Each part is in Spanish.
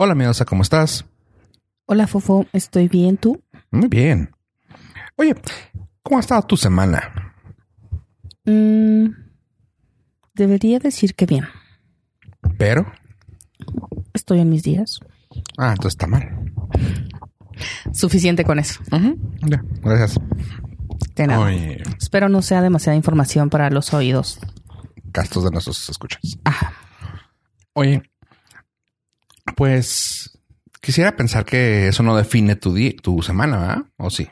Hola, Medosa, ¿cómo estás? Hola, Fofo, estoy bien, ¿tú? Muy bien. Oye, ¿cómo ha estado tu semana? Mm, debería decir que bien. Pero. Estoy en mis días. Ah, entonces está mal. Suficiente con eso. Ya, gracias. De nada. Oye, Espero no sea demasiada información para los oídos. gastos de nuestros escuchas. Ah, Oye, pues quisiera pensar que eso no define tu día, tu semana, ¿verdad? ¿O sí?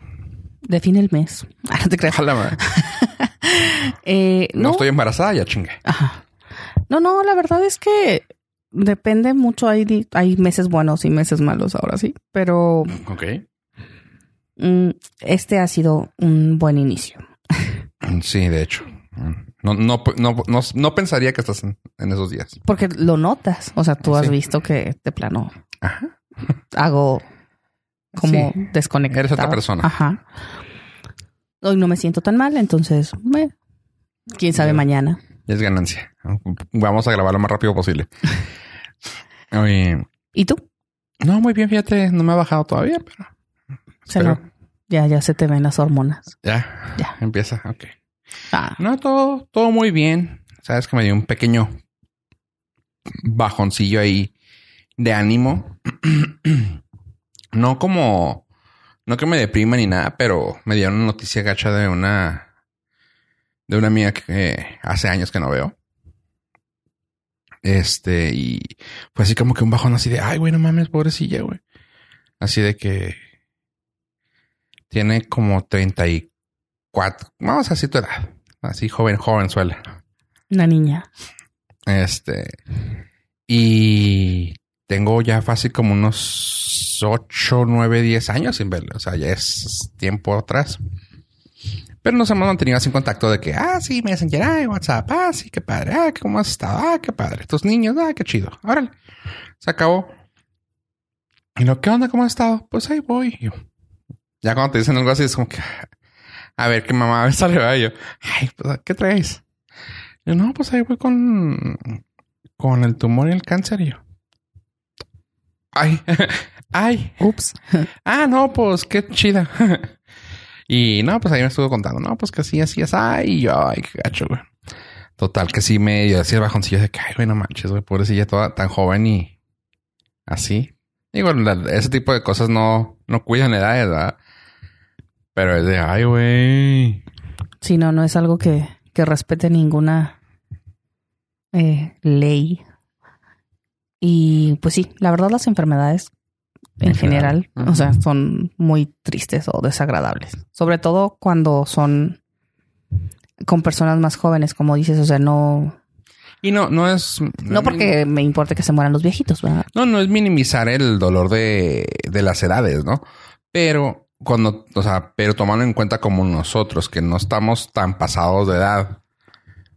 define el mes. Ah, no te creas. Eh, no. no, estoy embarazada, ya chingue. Ajá. no, no, la verdad es que depende mucho. Hay, hay meses buenos y meses malos ahora sí, pero Ok. mm, este ha sido un buen inicio. Sí, de hecho. No, no, no, no, no pensaría que estás en, en esos días. Porque lo notas. O sea, tú has visto que de plano Ajá. hago como Sí. desconectada. Eres otra persona. Ajá. Hoy no me siento tan mal, entonces, quién sabe mañana. Ya es ganancia. Vamos a grabar lo más rápido posible. Oye, ¿Y tú? no, muy bien, fíjate, no me ha bajado todavía, pero Se lo- ya, ya se te ven las hormonas. ya, Ya. empieza. Ok. Ah, No, todo, todo muy bien. Sabes que me dio un pequeño bajoncillo ahí de ánimo. no como, no que me deprima ni nada, pero me dio una noticia gacha de una, de una amiga que hace años que no veo. Este, y fue así como que un bajón así de, ay, güey, no mames, pobrecilla, güey. Así de que tiene como 34, vamos así tu edad, así joven, jovenzuela. una niña. Este, y tengo ya fácil como unos 8, 9, 10 años sin verla. O sea, ya es tiempo atrás. Pero nos hemos mantenido así en contacto de que, ah, sí, Messenger, ah, WhatsApp, ah, sí, qué padre, ah, cómo has estado, ah, qué padre. Tus niños, ah, qué chido. Órale. Se acabó. Y lo, ¿qué onda? ¿Cómo has estado? Pues ahí voy. Ya cuando te dicen algo así, es como que, a ver, qué mamá, sale, va. Yo, ay, pues, ¿qué traes? Yo, no, pues ahí voy con, con el tumor y el cáncer. Y yo, ay, ay, Ups. ah, no, pues qué chida. y no, pues ahí me estuvo contando, no, pues que así, así, así. Ay, y yo, ay, qué gacho, güey. Total, que sí me dio así el bajoncillo de que, ay, güey, no manches, güey, pobrecilla toda tan joven y así. Digo, ese tipo de cosas no, no cuidan edades, ¿verdad? Pero es de, ay, güey. Si no, no es algo que, que respete ninguna eh, ley. Y pues sí, la verdad las enfermedades en, En general. general, o sea, son muy tristes o desagradables. Sobre todo cuando son con personas más jóvenes, como dices, o sea, no, Y no, no es... no porque me importe que se mueran los viejitos, ¿verdad? No, no es minimizar el dolor de, de las edades, ¿no? Pero cuando, o sea, pero tomando en cuenta como nosotros, que no estamos tan pasados de edad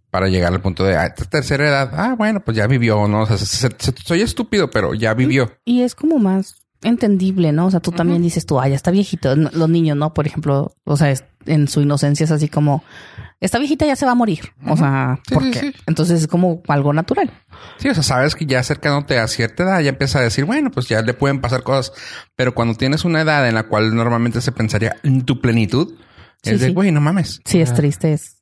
para llegar al punto de ah, esta tercera edad. Ah, bueno, pues ya vivió, ¿no? O sea, se- se- se- soy estúpido, pero ya vivió. Y es como más entendible, ¿no? O sea, tú también dices tú, ah, ya está viejito. Los niños, ¿no? Por ejemplo, o sea, es- en su inocencia es así como, esta viejita ya se va a morir. O sea, Sí, ¿por sí, qué? sí. Entonces es como algo natural. Sí, o sea, sabes que ya acercándote a cierta edad ya empieza a decir, bueno, pues ya le pueden pasar cosas. Pero cuando tienes una edad en la cual normalmente se pensaría en tu plenitud, es de, güey, no mames. Sí, es triste. Es,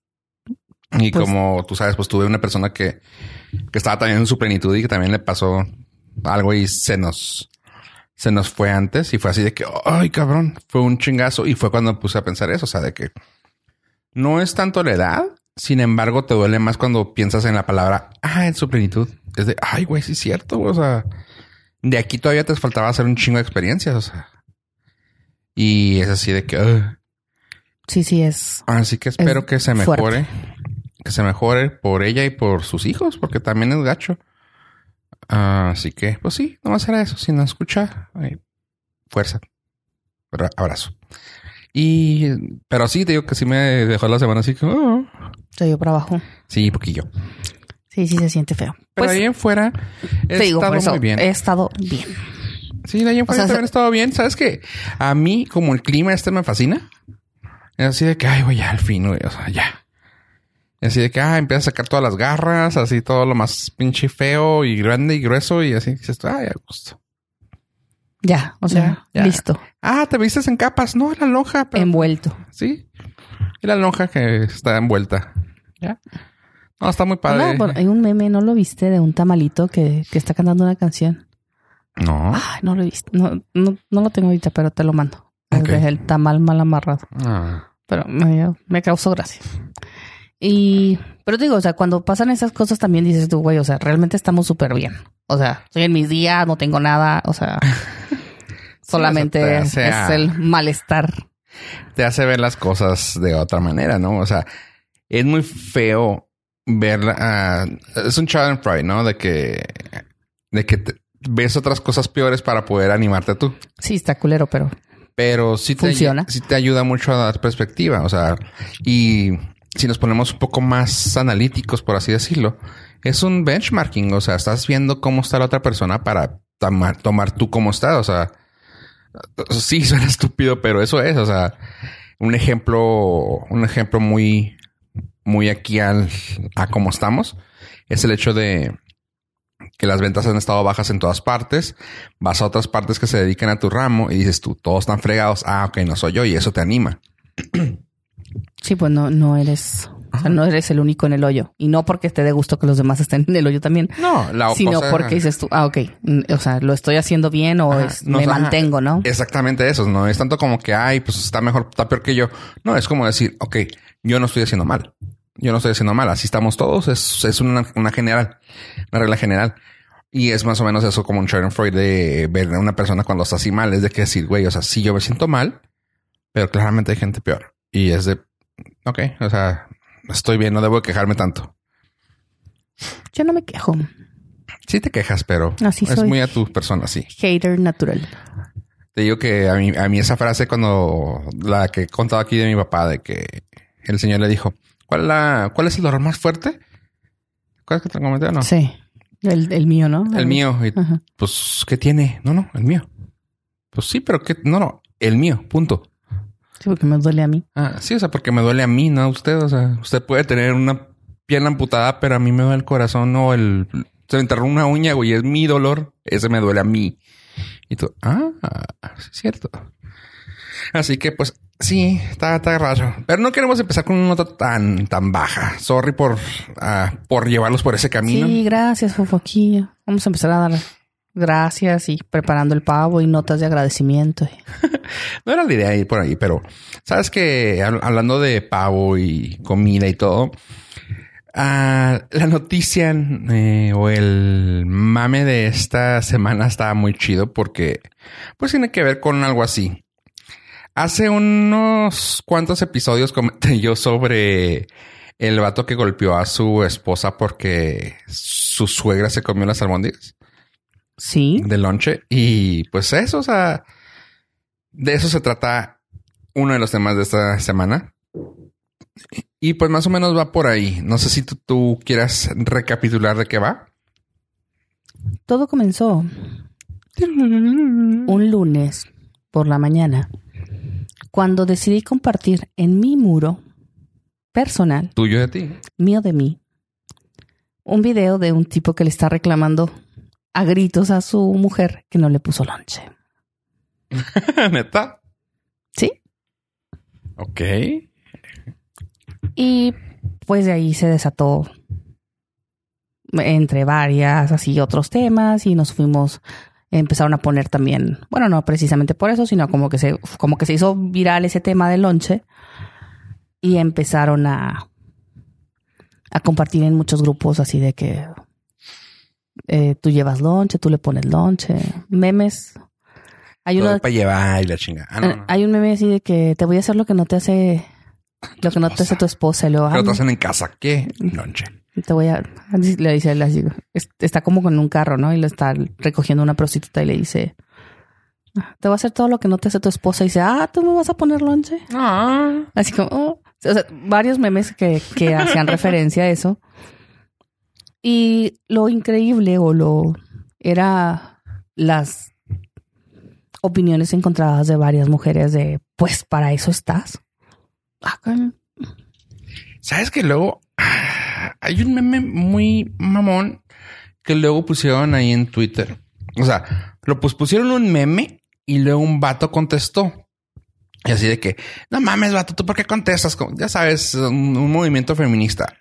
Y Pues- como tú sabes, pues tuve una persona que, que estaba también en su plenitud y que también le pasó algo y se nos, se nos fue antes y fue así de que, ay, cabrón, fue un chingazo. Y fue cuando puse a pensar eso, o sea, de que no es tanto la edad, sin embargo, te duele más cuando piensas en la palabra, ah, en su plenitud. Es de, ay, güey, sí es cierto, güey, o sea, de aquí todavía te faltaba hacer un chingo de experiencias, o sea. Y es así de que, sí, sí, es. Así que espero Es que se fuerte. mejore. Que se mejore por ella y por sus hijos, porque también es gacho. Así que, pues sí, no será eso. Si no escucha, ay, fuerza. Abra- Abrazo. Y, pero sí, te digo que sí me dejó la semana así que, oh. Se dio para abajo. sí, poquillo. Sí, sí se siente feo. Pero Pues ahí en fuera, he te digo, estado por eso muy bien. he estado bien. Sí, de ahí en fuera sea, también he estado bien. ¿Sabes qué? A mí, como el clima este me fascina. Es así de que, ay, güey, ya al fin, güey. O sea, ya. Y así de que, ah, empieza a sacar todas las garras, así todo lo más pinche feo y grande y grueso y así. Dices, ay, a gusto. Ya, o sea, Ya, ya. listo. Ah, te vistes en capas. No, la lonja. pero- Envuelto. Sí. Y la lonja que está envuelta. Ya. No, está muy padre. No, hay un meme, ¿no lo viste? De un tamalito que, que está cantando una canción. No. Ay, no lo he visto. No, no, no lo tengo ahorita, pero te lo mando. Es Ok. de el tamal mal amarrado. Ah. Pero me, me causó gracia. Y, pero te digo, o sea, cuando pasan esas cosas también dices tú, güey, o sea, realmente estamos súper bien. O sea, estoy en mis días, no tengo nada, o sea, solamente o sea, es el malestar. te hace ver las cosas de otra manera, ¿no? O sea, es muy feo verla. ah, es un Schadenfreude, ¿no? De que, de que te- ves otras cosas peores para poder animarte tú. Sí, está culero, pero Pero sí te, Funciona. sí te ayuda mucho a dar perspectiva. O sea, y si nos ponemos un poco más analíticos, por así decirlo, es un benchmarking. O sea, estás viendo cómo está la otra persona para tomar, tomar tú cómo estás. O sea, sí suena estúpido, pero eso es. O sea, un ejemplo, un ejemplo muy, muy aquí al, a cómo estamos es el hecho de que las ventas han estado bajas en todas partes. Vas a otras partes que se dedican a tu ramo y dices tú, todos están fregados. Ah, ok, no soy yo y eso te anima. sí, pues no, no eres, o sea, no eres el único en el hoyo. Y no porque te dé gusto que los demás estén en el hoyo también, No, la sino cosa- porque dices tú, ah, ok, o sea, lo estoy haciendo bien o es- no, me ajá, mantengo, ¿no? Exactamente eso. No es tanto como que, ay, pues está mejor, está peor que yo. No, es como decir, ok, yo no estoy haciendo mal. Yo no estoy haciendo mal. Así estamos todos. Es, es una, una general, una regla general. Y es más o menos eso como un Freud de ver a una persona cuando está así mal. Es de que decir, güey, o sea, sí yo me siento mal, pero claramente hay gente peor. Y es de, ok, o sea, estoy bien, no debo quejarme tanto. Yo no me quejo. Sí te quejas, pero Así es soy. muy a tu persona, sí. Hater natural. Te digo que a mí, a mí esa frase cuando la que he contado aquí de mi papá, de que el señor le dijo, ¿cuál es, la, cuál es el dolor más fuerte? ¿Cuál es que te comenté o no? Sí. El, el mío, ¿no? El mío. Y, pues, ¿qué tiene? No, no, el mío. Pues sí, pero ¿qué? No, no, el mío, punto. Sí, porque me duele a mí. Ah, sí, o sea, porque me duele a mí, no a usted. O sea, usted puede tener una pierna amputada, pero a mí me duele el corazón o el... Se me enterró una uña, güey, es mi dolor. Ese me duele a mí. Y tú, ah, sí es cierto. Así que, pues, sí, está, está raro. Pero no queremos empezar con una nota tan, tan baja. Sorry por, ah, por llevarlos por ese camino. Sí, gracias, Fofo. Aquí vamos a empezar a dar gracias y preparando el pavo y notas de agradecimiento. No era la idea ir por ahí, pero sabes que hab- hablando de pavo y comida y todo, ah, la noticia eh, o el mame de esta semana estaba muy chido porque pues tiene que ver con algo así. Hace unos cuantos episodios comenté yo sobre el vato que golpeó a su esposa porque su suegra se comió las albóndigas Sí. de lonche. Y pues eso, o sea, de eso se trata uno de los temas de esta semana. Y pues más o menos va por ahí. No sé si tú, tú quieras recapitular de qué va. Todo comenzó un lunes por la mañana cuando decidí compartir en mi muro personal, Tuyo de ti. mío de mí, un video de un tipo que le está reclamando a gritos a su mujer que no le puso lonche. Neta. ¿Sí? Ok. Y pues de ahí se desató entre varias, así otros temas y nos fuimos, empezaron a poner también, bueno, no precisamente por eso, sino como que se, como que se hizo viral ese tema del lonche y empezaron a, a compartir en muchos grupos así de que eh, tú llevas lonche, tú le pones lonche, memes. Hay uno, para llevar y la chinga. Ah, no, no. hay un meme así de que te voy a hacer lo que no te hace lo que no te hace tu esposa. Y luego, Pero "Ay, te hacen en casa. ¿Qué? Lonche. te voy a... Le dice él así, es- está como con un carro, ¿no? Y le está recogiendo una prostituta y le dice, te voy a hacer todo lo que no te hace tu esposa. Y dice, ah, ¿tú me vas a poner lonche? Ah. Así como, oh. o sea, varios memes que, que hacían referencia a eso. Y lo increíble o lo era las opiniones encontradas de varias mujeres de, pues para eso estás. Ah. ¿Sabes que luego hay un meme muy mamón que luego pusieron ahí en Twitter? O sea, Lo pues pusieron un meme y luego un vato contestó. Y así de que, no mames, vato, ¿tú por qué contestas? Ya sabes, un movimiento feminista.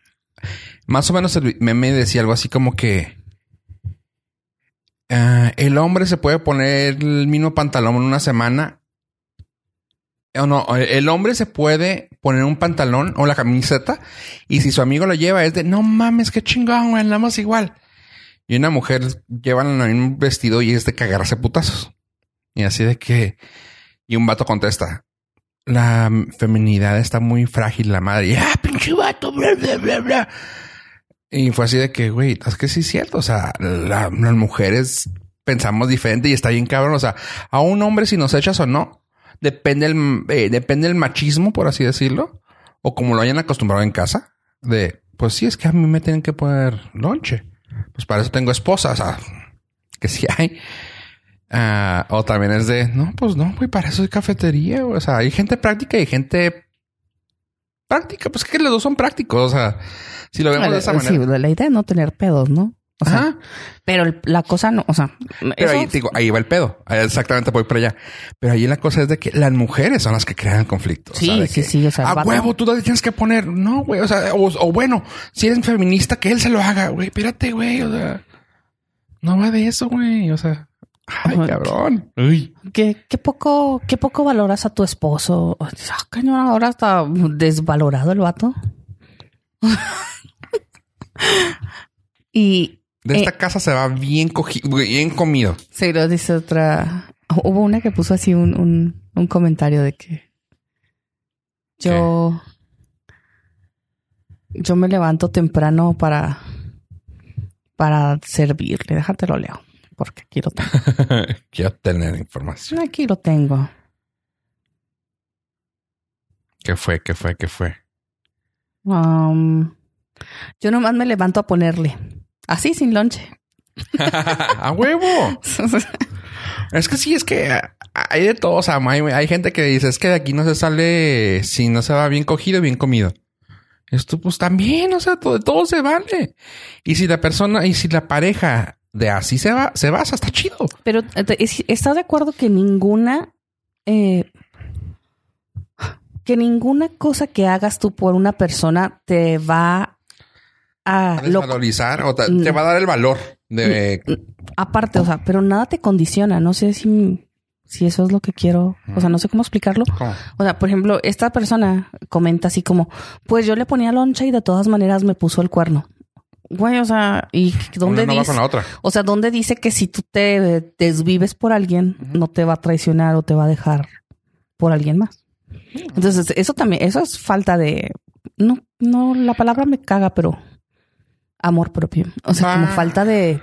Más o menos el meme decía algo así como que ah, el hombre se puede poner el mismo pantalón en una semana. O no, el hombre se puede poner un pantalón o la camiseta y si su amigo lo lleva es de no mames, qué chingón, güey, andamos igual. Y una mujer lleva un vestido y es de cagarse putazos. Y así de que, y un vato contesta, la feminidad está muy frágil, la madre. Y, ah, pinche vato, bla, bla, bla, bla. Y fue así de que, güey, es que sí es cierto. O sea, la- las mujeres pensamos diferente y está bien cabrón. O sea, a un hombre si nos echas o no, depende el, eh, depende el machismo, por así decirlo, o como lo hayan acostumbrado en casa, de, pues sí, es que a mí me tienen que poner lonche. Pues para eso tengo esposa, o sea, que sí hay. Ah, o también es de, no, pues no, güey, para eso hay cafetería. O sea, hay gente práctica y gente práctica. Pues que los dos son prácticos. O sea, si lo vemos de esa Sí, manera. la idea es no tener pedos, ¿no? O sea, Ajá. pero la cosa no, o sea, Pero eso- ahí, digo, ahí va el pedo. Exactamente, voy para allá. Pero ahí la cosa es de que las mujeres son las que crean conflictos. Sí, o sea, de sí, que, sí, o sea, A huevo, tú te tienes que poner. No, güey. O sea, o, o bueno, si eres feminista, que él se lo haga, güey. Espérate, güey. O sea, no va de eso, güey. O sea, ay, cabrón. Uy. ¿Qué, qué poco, qué poco valoras a tu esposo. Cañón, ahora está desvalorado el vato. y De Eh. esta casa se va bien cogido, bien comido. se lo dice otra. Hubo una que puso así un, un, un comentario de que yo, yo me levanto temprano para, para servirle. Déjate lo leo, porque aquí lo tengo. Quiero tener información. Aquí lo tengo. ¿Qué fue? ¿Qué fue? ¿Qué fue? Um, yo nomás me levanto a ponerle. Así, sin lonche. ¡A huevo! Es que sí, es que hay de todo. O sea, hay, hay gente que dice, es que de aquí no se sale si no se va bien cogido, bien comido. Esto pues también, o sea, todo, todo se vale. Y si la persona, y si la pareja de así se va, se basa, está chido. Pero eh, ¿estás de acuerdo que ninguna eh, que ninguna cosa que hagas tú por una persona te va a A lo- desvalorizar o te, Mm. te va a dar el valor de... aparte, o sea, pero nada te condiciona. No sé si, si eso es lo que quiero. O sea, no sé cómo explicarlo. ¿Cómo? O sea, por ejemplo, esta persona comenta así como, pues yo le ponía loncha y de todas maneras me puso el cuerno. Güey, o sea, ¿y dónde Una no va dice? con la otra. O sea, ¿dónde dice que si tú te desvives por alguien, no te va a traicionar o te va a dejar por alguien más? Entonces, eso también, eso es falta de, no, no, la palabra me caga, pero amor propio. O sea, como Ah. falta de,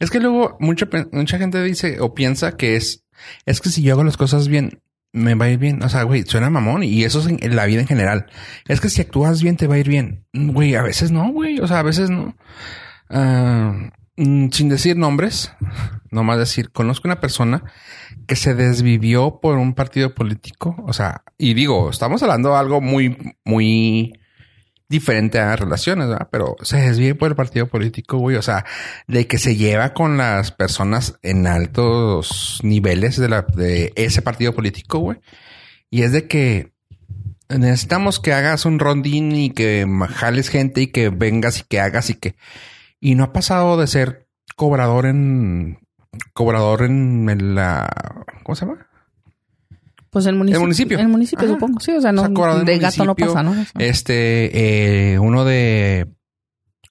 Es que luego mucha, mucha gente dice o piensa que es, es que si yo hago las cosas bien, me va a ir bien. O sea, güey, suena mamón y eso es en, la vida en general. Es que si actúas bien, te va a ir bien. Güey, a veces no, güey. O sea, a veces no. Ah, mm, sin decir nombres, nomás decir, conozco una persona que se desvivió por un partido político. O sea, y digo, estamos hablando de algo muy, muy diferente a relaciones, ¿verdad? Pero se desvive por el partido político, güey. O sea, de que se lleva con las personas en altos niveles de, la, de ese partido político, güey. Y es de que necesitamos que hagas un rondín y que jales gente y que vengas y que hagas y que... Y no ha pasado de ser cobrador en... Cobrador en la... ¿Cómo se llama? Pues el municipio. El municipio. El municipio, Ajá. supongo. Sí, o sea, no, O sea, de gato no pasa, ¿no? O sea, Este, eh, uno de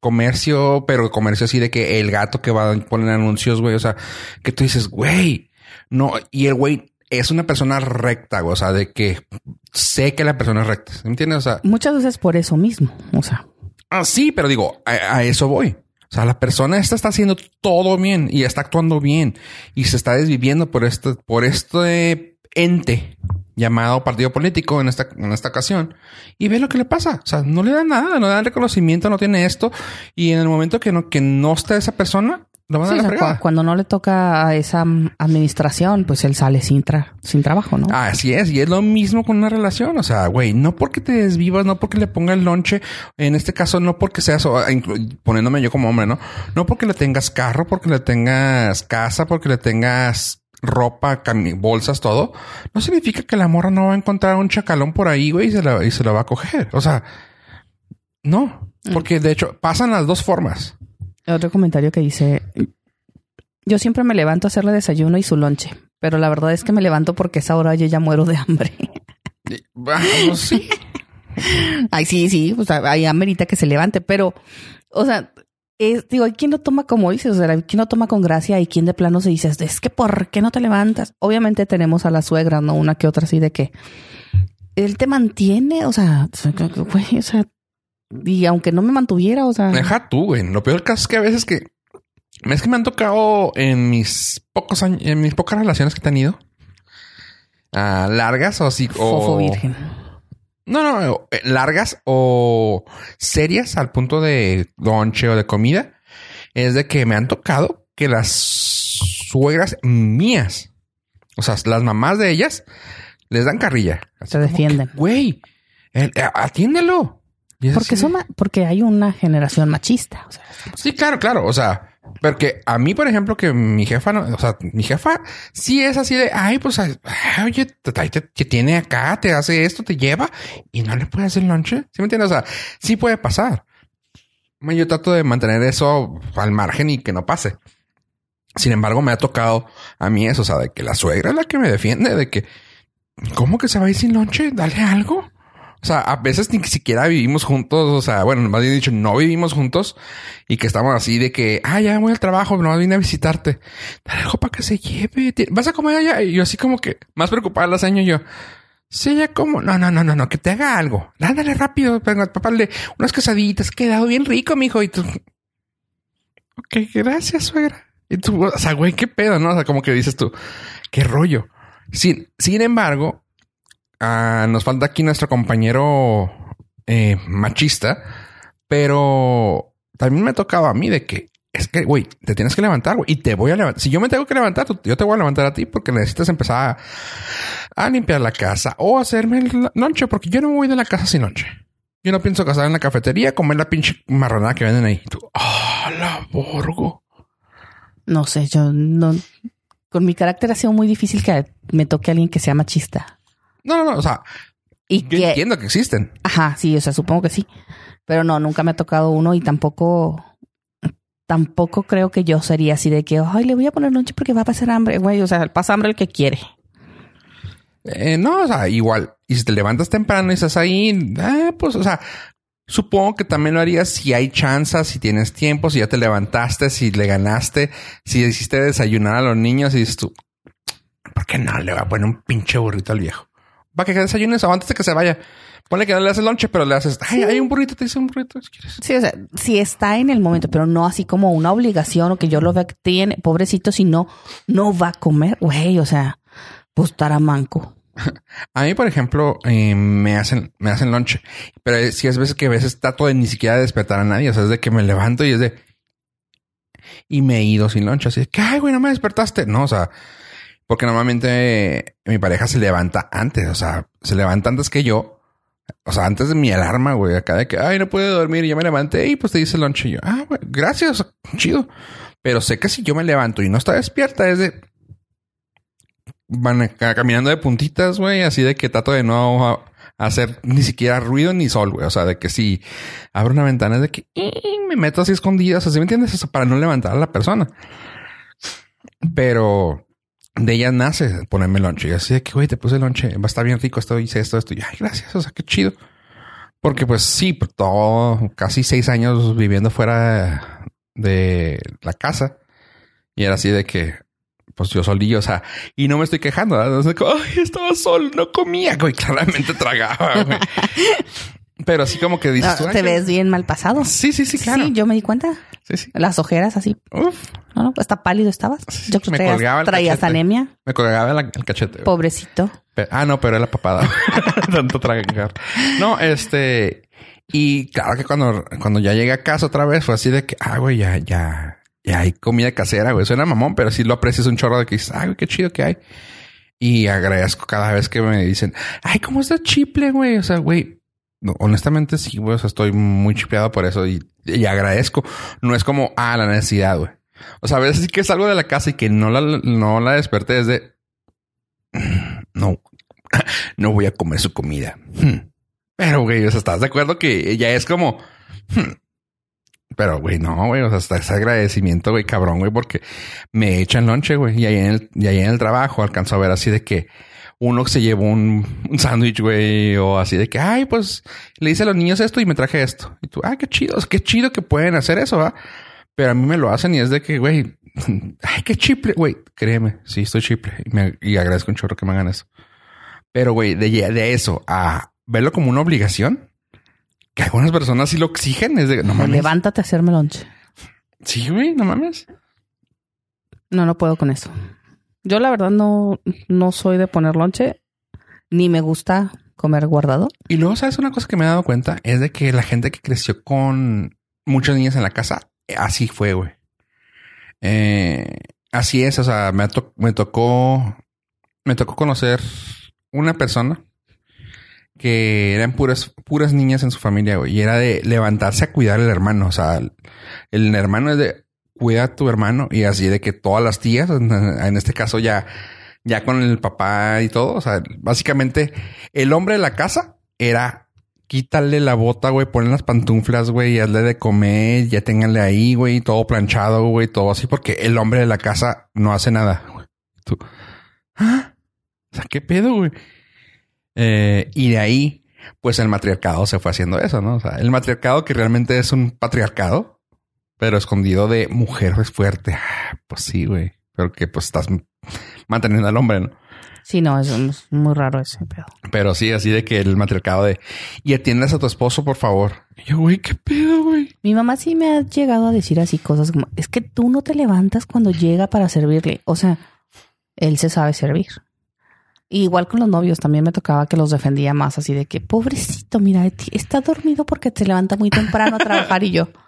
comercio, pero comercio así de que el gato que va a poner anuncios, güey. O sea, que tú dices, güey, no, y el güey es una persona recta, güey, o sea, de que sé que la persona es recta. ¿Me entiendes? O sea, muchas veces por eso mismo. O sea, ah, sí, pero digo, a, a eso voy. O sea, la persona esta está haciendo todo bien y está actuando bien y se está desviviendo por este, por este ente llamado partido político en esta, en esta ocasión y ve lo que le pasa. O sea, no le da nada, no le dan reconocimiento, no tiene esto. Y en el momento que no, que no está esa persona, lo Sí, a o la sea, fregada. cu- cuando no le toca a esa mm, administración, pues él sale sin, tra- sin trabajo, ¿no? Así es, y es lo mismo con una relación. O sea, güey, no porque te desvivas, no porque le ponga el lonche, en este caso, no porque seas, inclu- poniéndome yo como hombre, ¿no? No porque le tengas carro, porque le tengas casa, porque le tengas ropa, bolsas, todo. No significa que la morra no va a encontrar un chacalón por ahí, güey, y se la, y se la va a coger. O sea, no. Porque de hecho pasan las dos formas. Otro comentario que dice, yo siempre me levanto a hacerle desayuno y su lonche, pero la verdad es que me levanto porque a esa hora yo ya muero de hambre. Pues sí. Ay, sí, sí, o sea, ahí amerita que se levante, pero, o sea, es, digo, hay quien lo toma como dices, o sea, hay quien lo toma con gracia y quien de plano se dice, es que ¿por qué no te levantas? Obviamente tenemos a la suegra, ¿no? Una que otra así de que él te mantiene, o sea, güey, o sea, y aunque no me mantuviera, o sea, Deja tú, güey. Lo peor caso es que a veces que es que me han tocado en mis pocos años, en mis pocas relaciones que he tenido, ah, largas o así, fofo o virgen. No, no, eh, largas o serias al punto de lonche o de comida, es de que me han tocado que las suegras mías, o sea, las mamás de ellas, les dan carrilla. Se defienden. que, Güey, eh, eh, atiéndelo. Porque son porque hay una generación machista, o sea, Sí, claro, claro. O sea, porque a mí, por ejemplo, que mi jefa, o sea, mi jefa sí es así de, ay, pues, oye, te, tiene acá, te hace esto, te lleva y no le puede hacer lonche. ¿Sí me entiendes? O sea, sí puede pasar. Yo trato de mantener eso al margen y que no pase. Sin embargo, me ha tocado a mí eso, o sea, de que la suegra es la que me defiende, de que, ¿cómo que se va a ir sin lonche? Dale algo. O sea, a veces ni siquiera vivimos juntos, o sea, bueno, más bien dicho, no vivimos juntos y que estamos así de que, ah, ya voy al trabajo, no vine a visitarte. Dale algo para que se lleve. ¿Vas a comer allá? Y yo así como que más preocupada la seño yo. Sí, ya como, no, no, no, no, no, que te haga algo. Ándale rápido, venga, papá, le unas quesaditas, quedado bien rico, mijo. Y tú, ok, gracias, suegra. Y tú, o sea, güey, qué pedo, ¿no? O sea, como que dices tú, qué rollo. Sin, sin embargo, ah, nos falta aquí nuestro compañero eh, machista, pero también me ha tocado a mí de que es que, güey, te tienes que levantar, güey, y te voy a levantar. Si yo me tengo que levantar, yo te voy a levantar a ti porque necesitas empezar a, limpiar la casa o hacerme el lonche, porque yo no me voy de la casa sin lonche. Yo no pienso casar en la cafetería, comer la pinche marranada que venden ahí. Tú, ah, la borgo. no sé, yo no con mi carácter ha sido muy difícil que me toque a alguien que sea machista. No, no, no, o sea, Y yo que entiendo que existen. Ajá, sí, o sea, supongo que sí. Pero no, nunca me ha tocado uno y tampoco, tampoco creo que yo sería así de que, ay, le voy a poner lonche porque va a pasar hambre, güey. O sea, pasa hambre el que quiere. Eh, no, o sea, igual. Y si te levantas temprano y estás ahí, eh, pues, o sea, supongo que también lo harías si hay chances, si tienes tiempo, si ya te levantaste, si le ganaste, si hiciste desayunar a los niños y dices tú, ¿por qué no le voy a poner un pinche burrito al viejo? Va que desayunes o antes de que se vaya. Ponle que no le haces lonche, pero le haces, ay, hay un burrito, te dice un burrito si quieres. Sí, o sea, si está en el momento, pero no así como una obligación o que yo lo vea que tiene, pobrecito, si no, no va a comer, güey. O sea, pues estará manco. A mí, por ejemplo, eh, me hacen, me hacen lonche, pero si es veces que a veces trato de ni siquiera despertar a nadie, o sea, es de que me levanto y es de y me he ido sin lonche, así de que ay, güey, no me despertaste. No, o sea, porque normalmente eh, mi pareja se levanta antes, o sea, se levanta antes que yo, o sea, antes de mi alarma, güey, acá de que ay, no puedo dormir y yo me levanté y pues te dice lonche y yo, ah, güey, gracias, chido. Pero sé que si yo me levanto y no está despierta, es de van caminando de puntitas, güey, así de que trato de no hacer ni siquiera ruido ni sol, güey. O sea, de que si abro una ventana es de que "Eh", me meto así escondidas, así me entiendes, eso para no levantar a la persona. Pero de ella nace ponerme lonche. Y así de que, güey, te puse lonche, va a estar bien rico esto, hice esto, esto. Y ay, gracias, o sea, qué chido. Porque pues sí, todo, casi seis años viviendo fuera de la casa. Y era así de que, pues yo solillo, o sea, y no me estoy quejando, estaba sol, no comía, güey, claramente tragaba, güey. Pero así como que dices, No, "Ay, te qué-". ves bien mal pasado. Sí, sí, sí, claro. Sí, yo me di cuenta. Sí, sí. Las ojeras así. Uf, No, no, hasta pálido estabas. Sí, Yo creo me que traías, colgaba el traías cachete. anemia. me colgaba el, el cachete. güey. Pobrecito. Ah, no, pero era papada. Tanto tragar. No, este. Y claro que cuando, cuando ya llegué a casa otra vez fue así de que, ah, güey, ya, ya, y hay comida casera, güey. Suena mamón, pero sí lo aprecias un chorro de que dices, ay, güey, qué chido que hay. Y agradezco cada vez que me dicen, ay, ¿cómo está chiple, güey? O sea, güey, honestamente sí, güey. Estoy muy chipleado por eso y, y agradezco. No es como, ah, la necesidad, güey. O sea, a veces sí que salgo de la casa y que no la, no la desperté desde, no, no voy a comer su comida. Hmm. Pero, güey, o ¿estás de acuerdo que ya es como, hmm. Pero, güey, no, güey. O sea, hasta ese agradecimiento, güey, cabrón, güey, porque me echan lonche, güey. Y ahí en el, y ahí en el trabajo alcanzo a ver así de que uno se llevó un, un sándwich, güey, o así de que, ay, pues le hice a los niños esto y me traje esto. Y tú, ah, qué chido, qué chido que pueden hacer eso, ¿va? Pero a mí me lo hacen y es de que, güey, ay, qué chiple, güey, créeme, sí, estoy chiple y, me, y agradezco un chorro que me hagan eso. Pero, güey, de, de eso a verlo como una obligación, que algunas personas sí lo exigen. Es de, no mames. Levántate a hacerme lonche. Sí, güey, no mames. No, no puedo con eso. Yo la verdad no, no soy de poner lonche, ni me gusta comer guardado. Y luego, ¿sabes? Una cosa que me he dado cuenta es de que la gente que creció con muchas niñas en la casa, así fue, güey. Eh, así es, o sea, me, to me tocó, me tocó conocer una persona que eran puras, puras niñas en su familia, güey. Y era de levantarse a cuidar al hermano. O sea, el, hermano es de cuida a tu hermano y así de que todas las tías, en este caso ya, ya con el papá y todo. O sea, básicamente el hombre de la casa era quítale la bota, güey, ponle las pantuflas, güey, y hazle de comer, ya ténganle ahí, güey, todo planchado, güey, todo así, porque el hombre de la casa no hace nada. Güey. ¿ah? O sea, ¿qué pedo, güey? Eh, y de ahí, pues el matriarcado se fue haciendo eso, ¿no? O sea, el matriarcado que realmente es un patriarcado, pero escondido de mujer es fuerte. Ah, pues sí, güey. Pero que pues estás manteniendo al hombre, ¿no? Sí, no, es muy raro ese pedo. Pero sí, así de que el matriarcado de y atiendas a tu esposo, por favor. Y yo, güey, qué pedo, güey. Mi mamá sí me ha llegado a decir así cosas como es que tú no te levantas cuando llega para servirle. O sea, él se sabe servir igual con los novios también me tocaba que los defendía más así de que pobrecito, mira, está dormido porque se levanta muy temprano a trabajar y yo.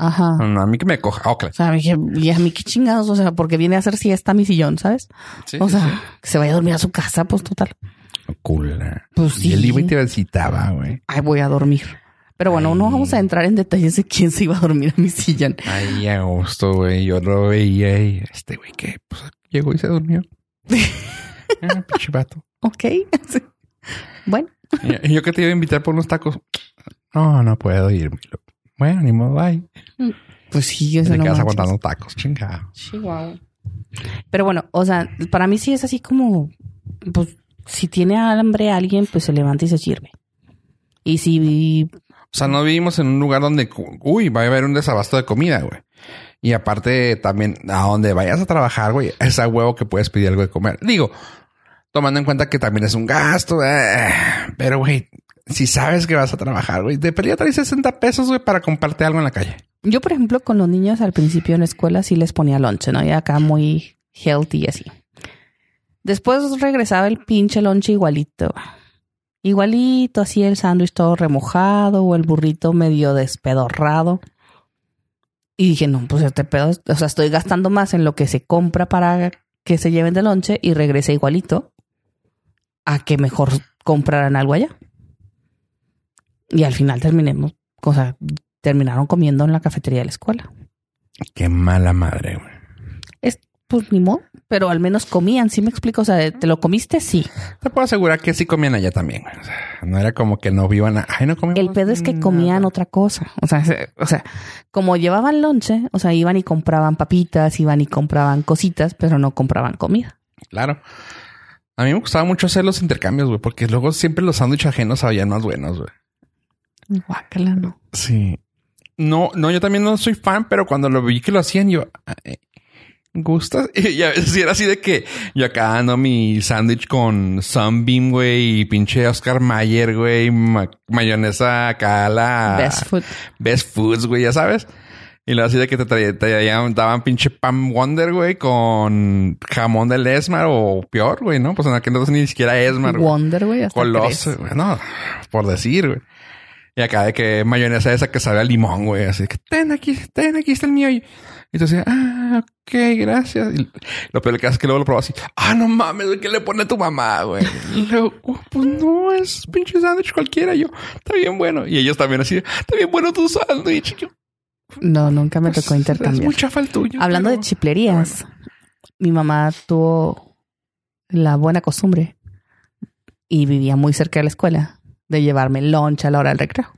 Ajá. No, a mí que me coja. O sea, a mí, y a mí qué chingados, o sea, porque viene a hacer siesta mi sillón, ¿sabes? Sí, o sea, que se vaya a dormir a su casa, pues total. Cool. Pues sí. Y él iba y te visitaba, güey. Ay, voy a dormir. Pero bueno, no vamos a entrar en detalles de quién se iba a dormir a mi sillón. Ay, a gusto, güey. Yo lo veía y este güey que pues, llegó y se durmió. Ah, ok. Bueno. Y yo que te iba a invitar por unos tacos. No, no puedo irme. Bueno, ni modo, bye. Mm, pues sí, yo sé. no quedas aguantando tacos, chingado. Pero bueno, o sea, para mí sí es así como, pues, si tiene hambre alguien, pues se levanta y se sirve. Y si... O sea, no vivimos en un lugar donde, uy, va a haber un desabasto de comida, güey. Y aparte, también, a donde vayas a trabajar, güey, es a huevo que puedes pedir algo de comer. Digo, tomando en cuenta que también es un gasto, eh, pero güey, si sabes que vas a trabajar, güey, de pelea traes 60 pesos, güey, para comprarte algo en la calle. Yo, por ejemplo, con los niños al principio en la escuela sí les ponía lonche, ¿no? Y acá muy healthy y así. Después regresaba el pinche lonche igualito. Igualito, así el sándwich todo remojado o el burrito medio despedorrado. Y dije, no, pues este pedo, o sea, estoy gastando más en lo que se compra para que se lleven de lonche y regrese igualito a que mejor compraran algo allá. Y al final terminemos, o sea, terminaron comiendo en la cafetería de la escuela. Qué mala madre, güey. Es, pues ni modo pero al menos comían, ¿sí me explico? O sea, ¿te lo comiste? Sí. Te puedo asegurar que sí comían allá también. O sea, no era como que no vivan, a... ay, no comían. El pedo es que comían otra cosa. O sea, o sea, como llevaban lonche, o sea, iban y compraban papitas, iban y compraban cositas, pero no compraban comida. Claro. A mí me gustaba mucho hacer los intercambios, güey, porque luego siempre los sándwiches ajenos sabían más buenos, güey. Guácala, ¿no? Sí. No, no, yo también no soy fan, pero cuando lo vi que lo hacían, yo, ¿Gustas? Y a veces era así de que yo acá dando mi sándwich con Sunbeam, güey, y pinche Oscar Mayer, güey, mayonesa acá la... Best Food. Best Foods, güey, ya sabes. Y luego así de que te, traían, daban pinche Pam Wonder, güey, con jamón del Esmar o peor, güey, ¿no? Pues en aquel entonces ni siquiera Esmar. Wonder, güey, hasta Coloso, güey, no, por decir, güey. Y acá de que mayonesa esa que sabe a limón, güey. Así que ten aquí, ten aquí está el mío. Y entonces, ah, ok, gracias. Y lo peor que hace es que luego lo probó así. Ah, no mames, ¿qué le pone a tu mamá, güey? Luego, oh, pues no, es pinche sándwich cualquiera. Yo, está bien bueno. Y ellos también así, está bien bueno tu sándwich. Y yo, No, nunca me pues, tocó Es intercambiar. mucha falta tuyo. Hablando de chiplerías, mi mamá tuvo la buena costumbre y vivía muy cerca de la escuela de llevarme lunch a la hora del recreo.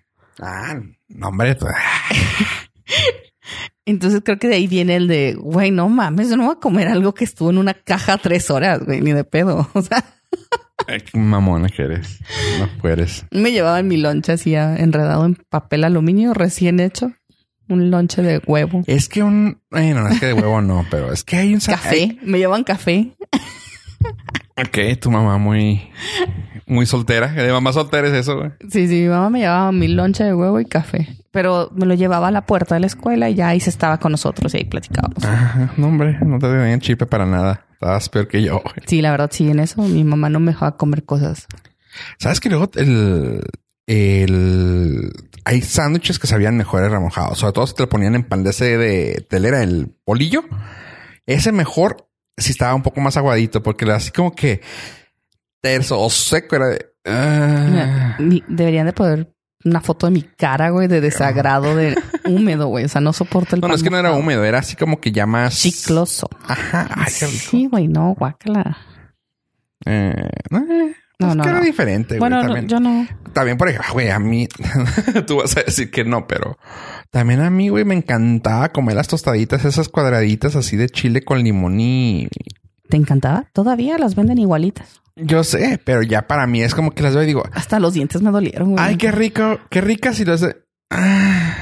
Ah, no, hombre. tú- Entonces creo que de ahí viene el de, güey, no mames, yo no voy a comer algo que estuvo en una caja tres horas, güey, ni de pedo. O sea, qué mamona que eres. No puedes. me llevaba en mi lonche así ah, enredado en papel aluminio recién hecho. Un lonche de huevo. Es que un... Bueno, no es que de huevo no, pero es que hay un... Café. Me llevan café. Ok, tu mamá muy... Muy soltera. De mamá soltera es eso, güey. Sí, sí, mi mamá me llevaba mi lonche de huevo y café. Pero me lo llevaba a la puerta de la escuela y ya ahí se estaba con nosotros y ahí platicábamos. Ajá, no, hombre, no te tenían chipe para nada. Estabas peor que yo. güey. Sí, la verdad, sí, en eso mi mamá no me dejaba comer cosas. ¿Sabes que luego el... el hay sándwiches que sabían mejores remojados. Sobre todo si te lo ponían en pan de ese de telera, el polillo. Ese mejor si estaba un poco más aguadito porque así como que terso o seco era de... ah. Mira, deberían de poder una foto de mi cara, güey, de desagrado, de húmedo, güey. O sea, no soporto el No, no, es que no era húmedo, era así como que ya más... Chicloso. Ajá, ay, qué rico. Sí, güey, no, guácala. Eh, eh, No, es no, que era diferente, güey. Bueno, yo no. también, por ejemplo, güey, a mí, tú vas a decir que no, pero también a mí, güey, me encantaba comer las tostaditas, esas cuadraditas así de chile con limón y ¿Te encantaba? Todavía las venden igualitas. yo sé, pero ya para mí es como que las veo y digo, Hasta los dientes me dolieron, güey. ay, qué rico, qué ricas y lo hace. Ah.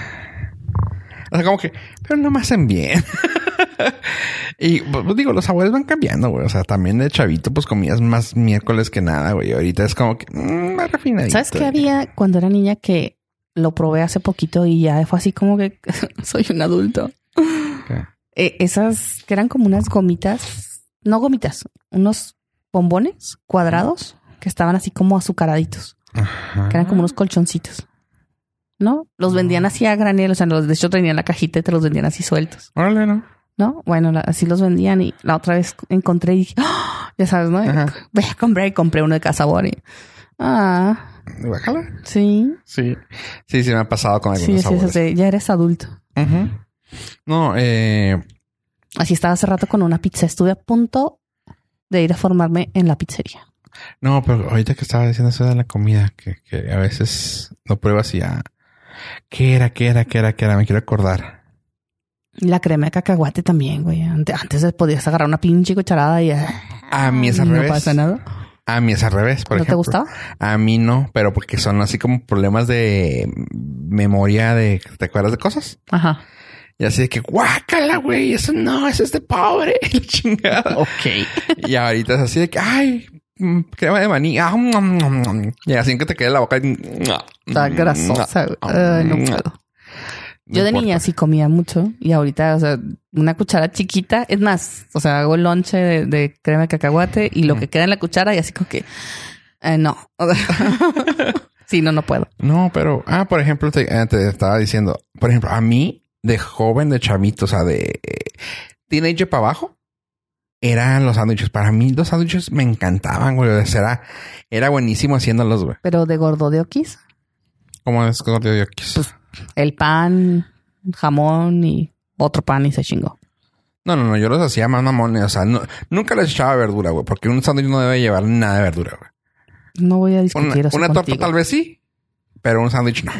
O sea, como que, pero no me hacen bien. y pues digo, los sabores van cambiando, güey. O sea, también de chavito, pues comías más miércoles que nada, güey. Ahorita es como que mm, más refinadito. ¿Sabes qué había cuando era niña que lo probé hace poquito y ya fue así como que soy un adulto? Eh, esas que eran como unas gomitas, no gomitas, unos bombones cuadrados que estaban así como azucaraditos, Ajá. que eran como unos colchoncitos. ¿No? Los vendían así a granel, o sea, los, de hecho tenían la cajita y te los vendían así sueltos, Órale, ¿no? ¿no? Bueno, la- así los vendían y la otra vez encontré y dije, ¡Ah! ya sabes, ¿no? Ajá. Voy a comprar y compré uno de cada sabor y, ah, sí, Sí. Sí, sí me ha pasado con algunos sí, sí, ya eres adulto. Ujú. No, eh, Así estaba hace rato con una pizza. Estuve a punto de ir a formarme en la pizzería. no, pero ahorita que estaba diciendo eso de la comida, que, que a veces lo pruebas y ya. ¿Qué era? ¿Qué era? ¿Qué era? ¿Qué era? Me quiero acordar. La crema de cacahuate también, güey. Ante- Antes podías agarrar una pinche cucharada y... ah, A mí es al no revés. pasa nada. A mí es al revés, por ¿No te gustaba? A mí no, pero porque son así como problemas de memoria de... ¿Te acuerdas de cosas? Ajá. Y así de que, guácala, güey, eso no, eso es de pobre. La chingada. Ok. Y ahorita es así de que, ay, mm, crema de maní. Ah, mm, mm. Y así que te quede la boca. Está grasosa. Ay, no puedo. Yo de niña sí comía mucho y ahorita, o sea, una cuchara chiquita, es más, o sea, hago el lonche de, de crema de cacahuate y lo que queda en la cuchara y así como que, eh, no. Sí, no, no puedo. No, pero, ah, por ejemplo, te, eh, te estaba diciendo, por ejemplo, a mí, de joven, de chavito, o sea, de teenager para abajo, eran los sándwiches. Para mí, los sándwiches me encantaban, güey. O sea, era, era buenísimo haciéndolos, güey. Pero de gordo de oquis, Como es te digo, que- Pues, el pan, jamón y otro pan y se chingó. No, no, no, yo los hacía más mamones. O sea, no- nunca les echaba verdura, güey, porque un sándwich no debe llevar nada de verdura, güey. No voy a Una, discutir eso una torta tal vez sí, pero un sándwich no.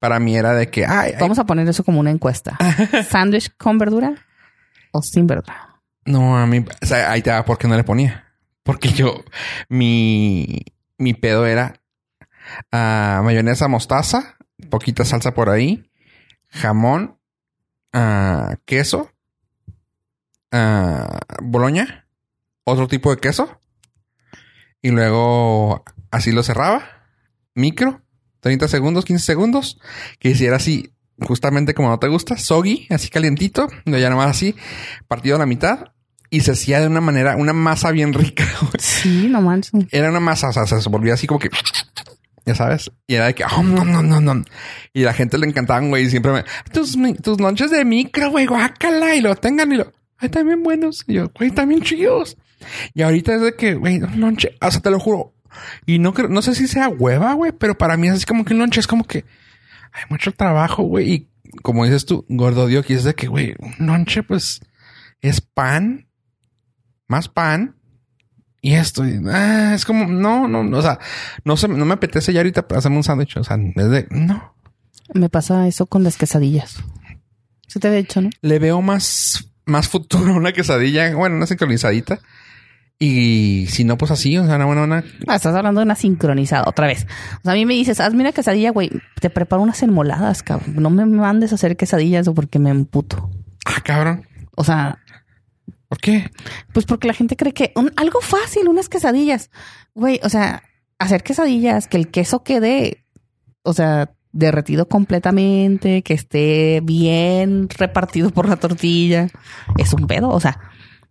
Para mí era de que, ay, ay, Vamos a poner eso como una encuesta. ¿Sándwich con verdura o sin verdura? no, a mí, o sea, ahí te va, ¿por qué no le ponía? Porque yo, mi, mi pedo era ah, mayonesa mostaza, poquita salsa por ahí, jamón, ah, queso, ah, boloña, otro tipo de queso, y luego así lo cerraba, micro, 30 segundos, 15 segundos, que hiciera así, justamente como no te gusta, soggy, así calientito, y ya nomás así, partido a la mitad, y se hacía de una manera, una masa bien rica. Sí, no manches. Era una masa, o sea, se volvía así como que ya sabes. Y era de que, oh, no, no, no, no. Y la gente le encantaban, güey. Y siempre me, tus, tus lonches de micro, güey, guácala. Y lo tengan y lo, ay, también buenos. Y yo, güey, también chidos. Y ahorita es de que, güey, un lonche, o sea, te lo juro. Y no creo, no sé si sea hueva, güey, pero para mí es así como que un lonche es como que hay mucho trabajo, güey. Y como dices tú, gordo Dios, es de que, güey, un lonche, pues, es pan, más pan, y esto, ah, es como, no, no, no, o sea, no se, no me apetece ya ahorita hacerme un sándwich. O sea, es de, no. Me pasa eso con las quesadillas. Se te había dicho, ¿no? Le veo más, más futuro una quesadilla, bueno, una sincronizadita. Y si no, pues así, o sea, una buena, una... Ah, estás hablando de una sincronizada otra vez. O sea, a mí me dices, hazme una quesadilla, güey, te preparo unas enmoladas, cabrón. No me mandes a hacer quesadillas porque me emputo. Ah, cabrón. O sea, ¿Por qué? Pues porque la gente cree que un, algo fácil, unas quesadillas. Güey, o sea, hacer quesadillas, que el queso quede, o sea, derretido completamente, que esté bien repartido por la tortilla, es un pedo. O sea,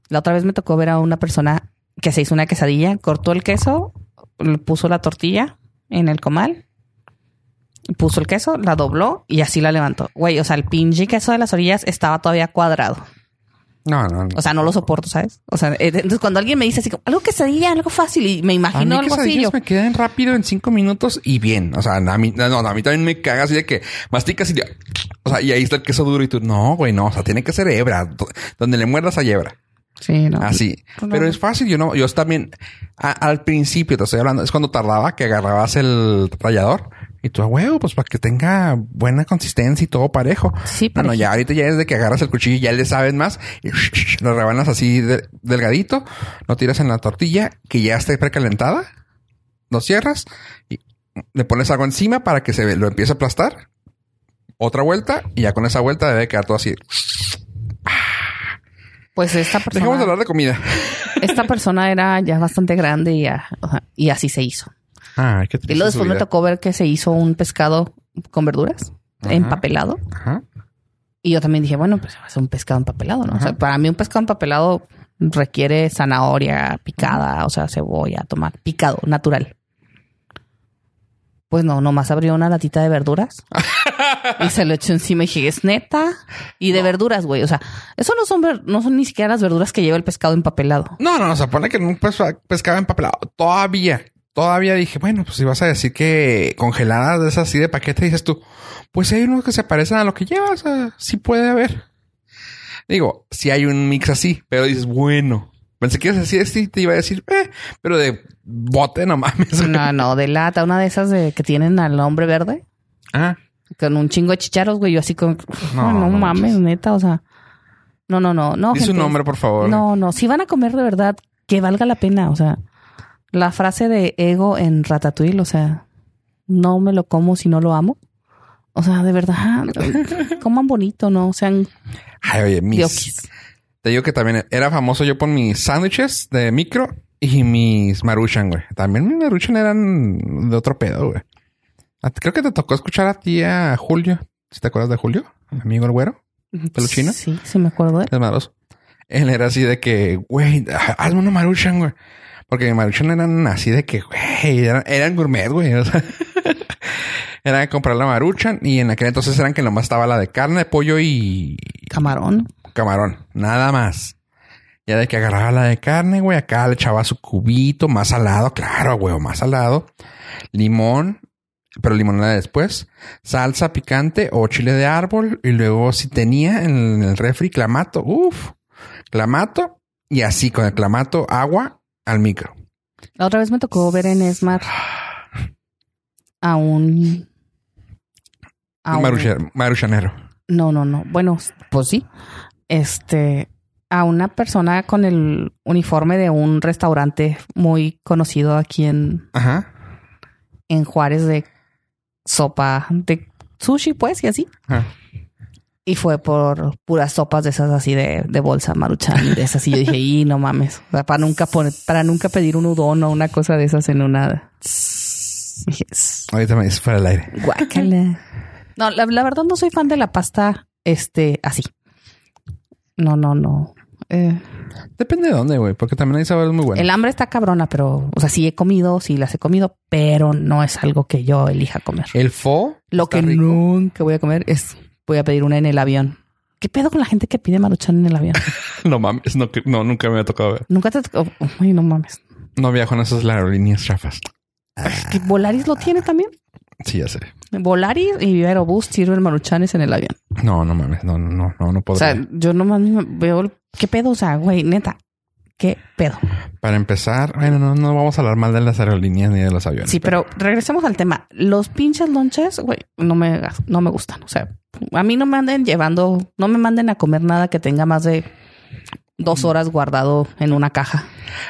la otra vez me tocó ver a una persona que se hizo una quesadilla, cortó el queso, puso la tortilla en el comal, puso el queso, la dobló y así la levantó. Güey, o sea, el pinche queso de las orillas estaba todavía cuadrado. No, no, O sea, no lo soporto, ¿sabes? O sea, eh, entonces cuando alguien me dice así como algo que sería algo fácil y me imagino a algo así. Yo, me quedan rápido en cinco minutos y bien. O sea, a mí, no, a mí también me caga así de que masticas y ya. O sea, y ahí está el queso duro y tú, no, güey, no. O sea, tiene que ser hebra. Donde le muerdas a hebra. Sí, no. Así. Pues Pero es fácil. Yo no, yo también al principio te estoy hablando, es cuando tardaba que agarrabas el rallador y tú a huevo, pues para que tenga buena consistencia y todo parejo. Sí, No, no, ya ahorita ya es de que agarras el cuchillo y ya le sabes más y lo rebanas así de- delgadito, lo tiras en la tortilla que ya esté precalentada, lo cierras y le pones algo encima para que se lo empiece a aplastar. Otra vuelta y ya con esa vuelta debe quedar todo así. Pues esta Dejamos persona, de hablar de comida. esta persona era ya bastante grande y, ya- y así se hizo. Ay, qué Y triste luego su después me tocó ver que se hizo un pescado con verduras Ajá. empapelado. Ajá. Y yo también dije, bueno, pues va a ser un pescado empapelado, ¿no? O sea, para mí un pescado empapelado requiere zanahoria picada, o sea, cebolla, tomate, picado, natural. Pues no, nomás abrió una latita de verduras y se lo echó encima y dije, es neta. Y de verduras, güey. O sea, eso no son, ver- no son ni siquiera las verduras que lleva el pescado empapelado. No, no, se pone que en un pes- pescado empapelado. Todavía, todavía dije, bueno, pues si vas a decir que congeladas de esas así de paquete, dices tú, pues hay unos que se parecen a lo que llevas, ah, sí puede haber. Digo, si hay un mix así, pero dices, bueno, pensé que ibas a decir, sí, te iba a decir, eh, pero de bote, no mames. No, no, de lata, una de esas de que tienen al hombre verde Ah, con un chingo de chicharos, güey. Yo así como, No, no, mames, manches. neta, o sea, no, no, no, no. di su gente, nombre, por favor. No, no, si van a comer de verdad, que valga la pena, o sea, la frase de ego en Ratatouille, o sea, no me lo como si no lo amo. O sea, de verdad, coman bonito, ¿no? O sean Ay, oye, mis... diokis. Te digo que también era famoso yo por mis sándwiches de micro y mis maruchan, güey. También mis maruchan eran de otro pedo, güey. A ti- Creo que te tocó escuchar a ti a Julio. ¿Si te acuerdas de Julio? Mi amigo el güero, peluchino. Sí, sí me acuerdo de él. Él era así de que, güey, hazme una maruchan, güey. Porque maruchan eran así de que, güey, eran, eran gourmet, güey. O sea, era comprar la maruchan y en aquel entonces eran que nomás estaba la de carne, pollo y Camarón. camarón, nada más. Ya de que agarraba la de carne, güey, acá le echaba su cubito más salado, claro, güey, más salado. Limón, pero limón era después. Salsa picante o chile de árbol. Y luego si tenía en el refri clamato, uff, clamato. Y así con el clamato, agua al micro. La otra vez me tocó ver en Esmar a un... a un- Marucha- maruchanero. No, no, no. Bueno, pues sí. Este, a una persona con el uniforme de un restaurante muy conocido aquí en, Ajá. en Juárez de sopa de sushi, pues, y así. Y fue por puras sopas de esas así de, de bolsa maruchan y de esas. Y yo dije, y no mames. O sea, para nunca poner, para nunca pedir un udon o una cosa de esas en una. Ahorita me dices para el aire. Guácala. No, la, la verdad no soy fan de la pasta este así. No, no, no. Eh, Depende de dónde, güey, porque también hay sabores muy buenos. El hambre está cabrona, pero, o sea, sí he comido, sí las he comido, pero no es algo que yo elija comer. El fo. Lo que rico. nunca voy a comer es, voy a pedir una en el avión. ¿Qué pedo con la gente que pide maruchan en el avión? No mames, no, nunca me ha tocado ver. nunca te... oh, ay, no mames. No viajo en esas aerolíneas chafas. ¿Que ¿Volaris lo tiene también? Sí, ya sé. Volaris y Aerobús sirven maruchanes en el avión. No, no mames, no, no, no, no, no O sea, yo nomás me veo... ¿Qué pedo? O sea, güey, neta. ¿Qué pedo? Para empezar, bueno, no, no vamos a hablar mal de las aerolíneas ni de los aviones. Sí, pero regresemos al tema. Los pinches lonches, güey, no me, no me gustan. O sea, a mí no me anden llevando, no me manden a comer nada que tenga más de dos horas guardado en una caja.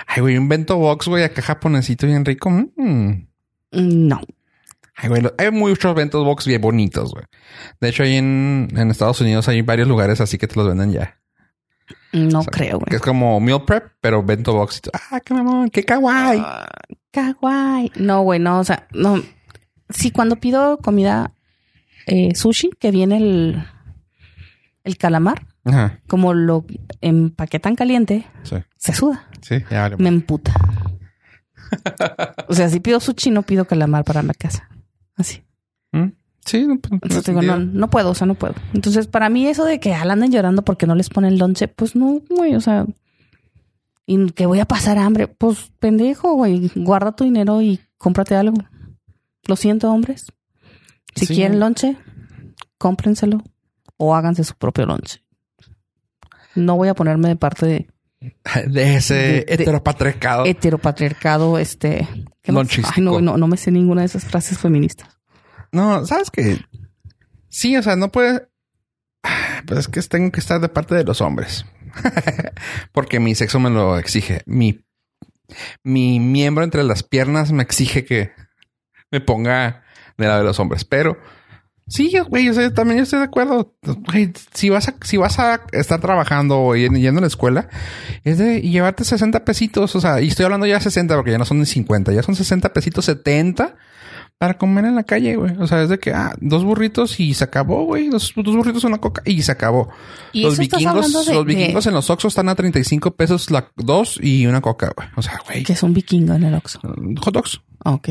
Ay, güey, un bento box, güey, acá japonesito bien rico. Mm, No. Ay, güey, hay muchos bentos box bien bonitos, güey. De hecho, ahí en, en Estados Unidos hay varios lugares así que te los venden ya. No O sea, creo, Que güey. es como meal prep, pero bento box. Ah, qué mamón, qué kawaii. Ah, Kawaii. No, güey, no, o sea, no. Sí, cuando pido comida eh, sushi, que viene el, el calamar, Ajá, como lo empaquetan caliente, sí, se suda. sí, ya vale. Me emputa. o sea, si pido sushi, no pido calamar para mi casa. Así. ¿Mm? Sí, no, pues, no Entonces tiene digo, no, puedo, o sea, no puedo. Entonces, para mí eso de que al anden llorando porque no les ponen lonche, pues no, güey, o sea, y que voy a pasar hambre, pues pendejo, güey, guarda tu dinero y cómprate algo. Lo siento, hombres. Si Sí. quieren lonche, cómprenselo o háganse su propio lonche. No voy a ponerme de parte de De ese de- de- heteropatriarcado. heteropatriarcado, este... ¿qué más? Lonchístico. Ay, no, no, no me sé ninguna de esas frases feministas. No, ¿sabes qué? Sí, o sea, no puede... Pues es que tengo que estar de parte de los hombres. Porque mi sexo me lo exige. Mi, mi miembro entre las piernas me exige que me ponga de lado de los hombres. Pero sí, güey, también yo estoy de acuerdo. Güey, si vas a, si vas a estar trabajando o yendo a la escuela, es de llevarte 60 pesitos. O sea, y estoy hablando ya de 60 porque ya no son ni 50, ya son 60 pesitos 70 para comer en la calle, güey. O sea, es de que, ah, dos burritos y se acabó, güey. Dos, dos burritos, una coca y se acabó. Y los vikingos, de- los de- vikingos en los Oxxos están a 35 pesos la dos y una coca, güey. O sea, güey. Que es un vikingo en el Oxxo. Hot dogs. Ok.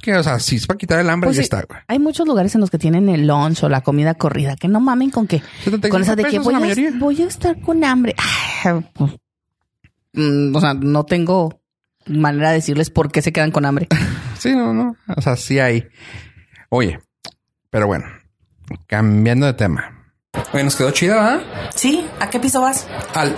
Que, o sea, si es para quitar el hambre, Pues ya sí. está, güey. Hay muchos lugares en los que tienen el lunch o la comida corrida, que no mamen con que 75 con esa de que voy a, voy a estar con hambre. Ah, pues, mm, o sea, no tengo manera de decirles por qué se quedan con hambre. Sí, no, no. O sea, sí hay. Oye, pero bueno, cambiando de tema. Oye, nos quedó chida, ¿verdad? Sí, ¿a qué piso vas? Al.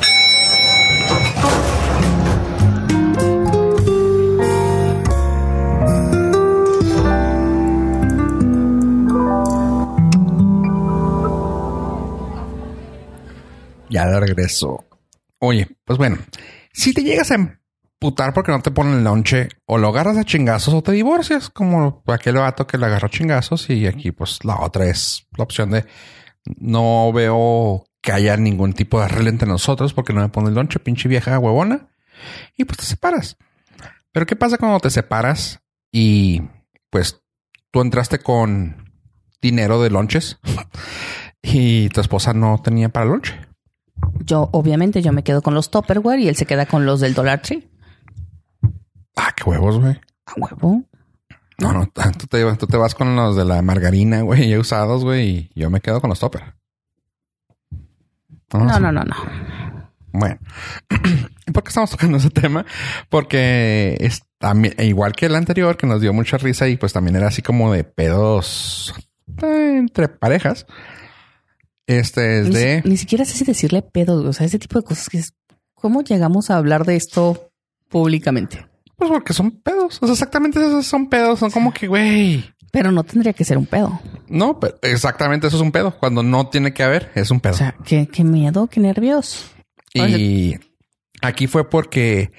Ya de regreso. Oye, pues bueno, si te llegas a emputar porque no te ponen el lonche, o lo agarras a chingazos o te divorcias, como aquel vato que le agarró chingazos, y aquí pues la otra es la opción de no veo que haya ningún tipo de regla entre nosotros porque no me pone el lonche, pinche vieja huevona, y pues te separas. Pero ¿qué pasa cuando te separas y pues tú entraste con dinero de lonches y tu esposa no tenía para lonche? Yo, obviamente, yo me quedo con los Tupperware y él se queda con los del Dollar Tree. Ah, qué huevos, güey. A huevo. No, no, tú te, tú te vas con los de la margarina, güey, ya usados, güey, y yo me quedo con los topper. No, no, no, no. Bueno, ¿por qué estamos tocando ese tema? Porque es también, igual que el anterior, que nos dio mucha risa y pues también era así como de pedos eh, entre parejas. Este es Ni, de... ni siquiera sé si decirle pedo, o sea, ese tipo de cosas que es... ¿Cómo llegamos a hablar de esto públicamente? Pues porque son pedos. O sea, exactamente esos son pedos. Son como que, güey. Pero no tendría que ser un pedo. No, pero exactamente eso es un pedo. Cuando no tiene que haber, es un pedo. O sea, qué, qué miedo, qué nervios. Y aquí fue porque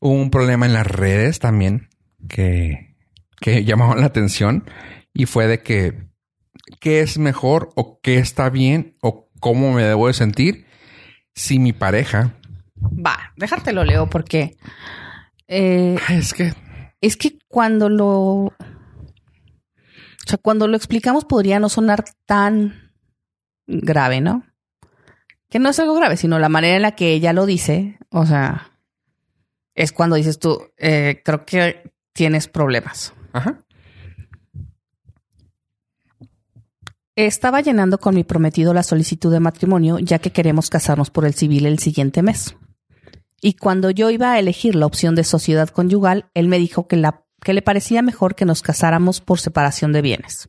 hubo un problema en las redes también que, que llamaban la atención y fue de que qué es mejor o qué está bien o cómo me debo de sentir si mi pareja Va, dejártelo leo porque eh, es que es que cuando lo, o sea, cuando lo explicamos podría no sonar tan grave, ¿no? que no es algo grave, sino la manera en la que ella lo dice, o sea, es cuando dices tú, eh, creo que tienes problemas. Ajá. Estaba llenando con mi prometido la solicitud de matrimonio, ya que queremos casarnos por el civil el siguiente mes. Y cuando yo iba a elegir la opción de sociedad conyugal, él me dijo que, la, que le parecía mejor que nos casáramos por separación de bienes.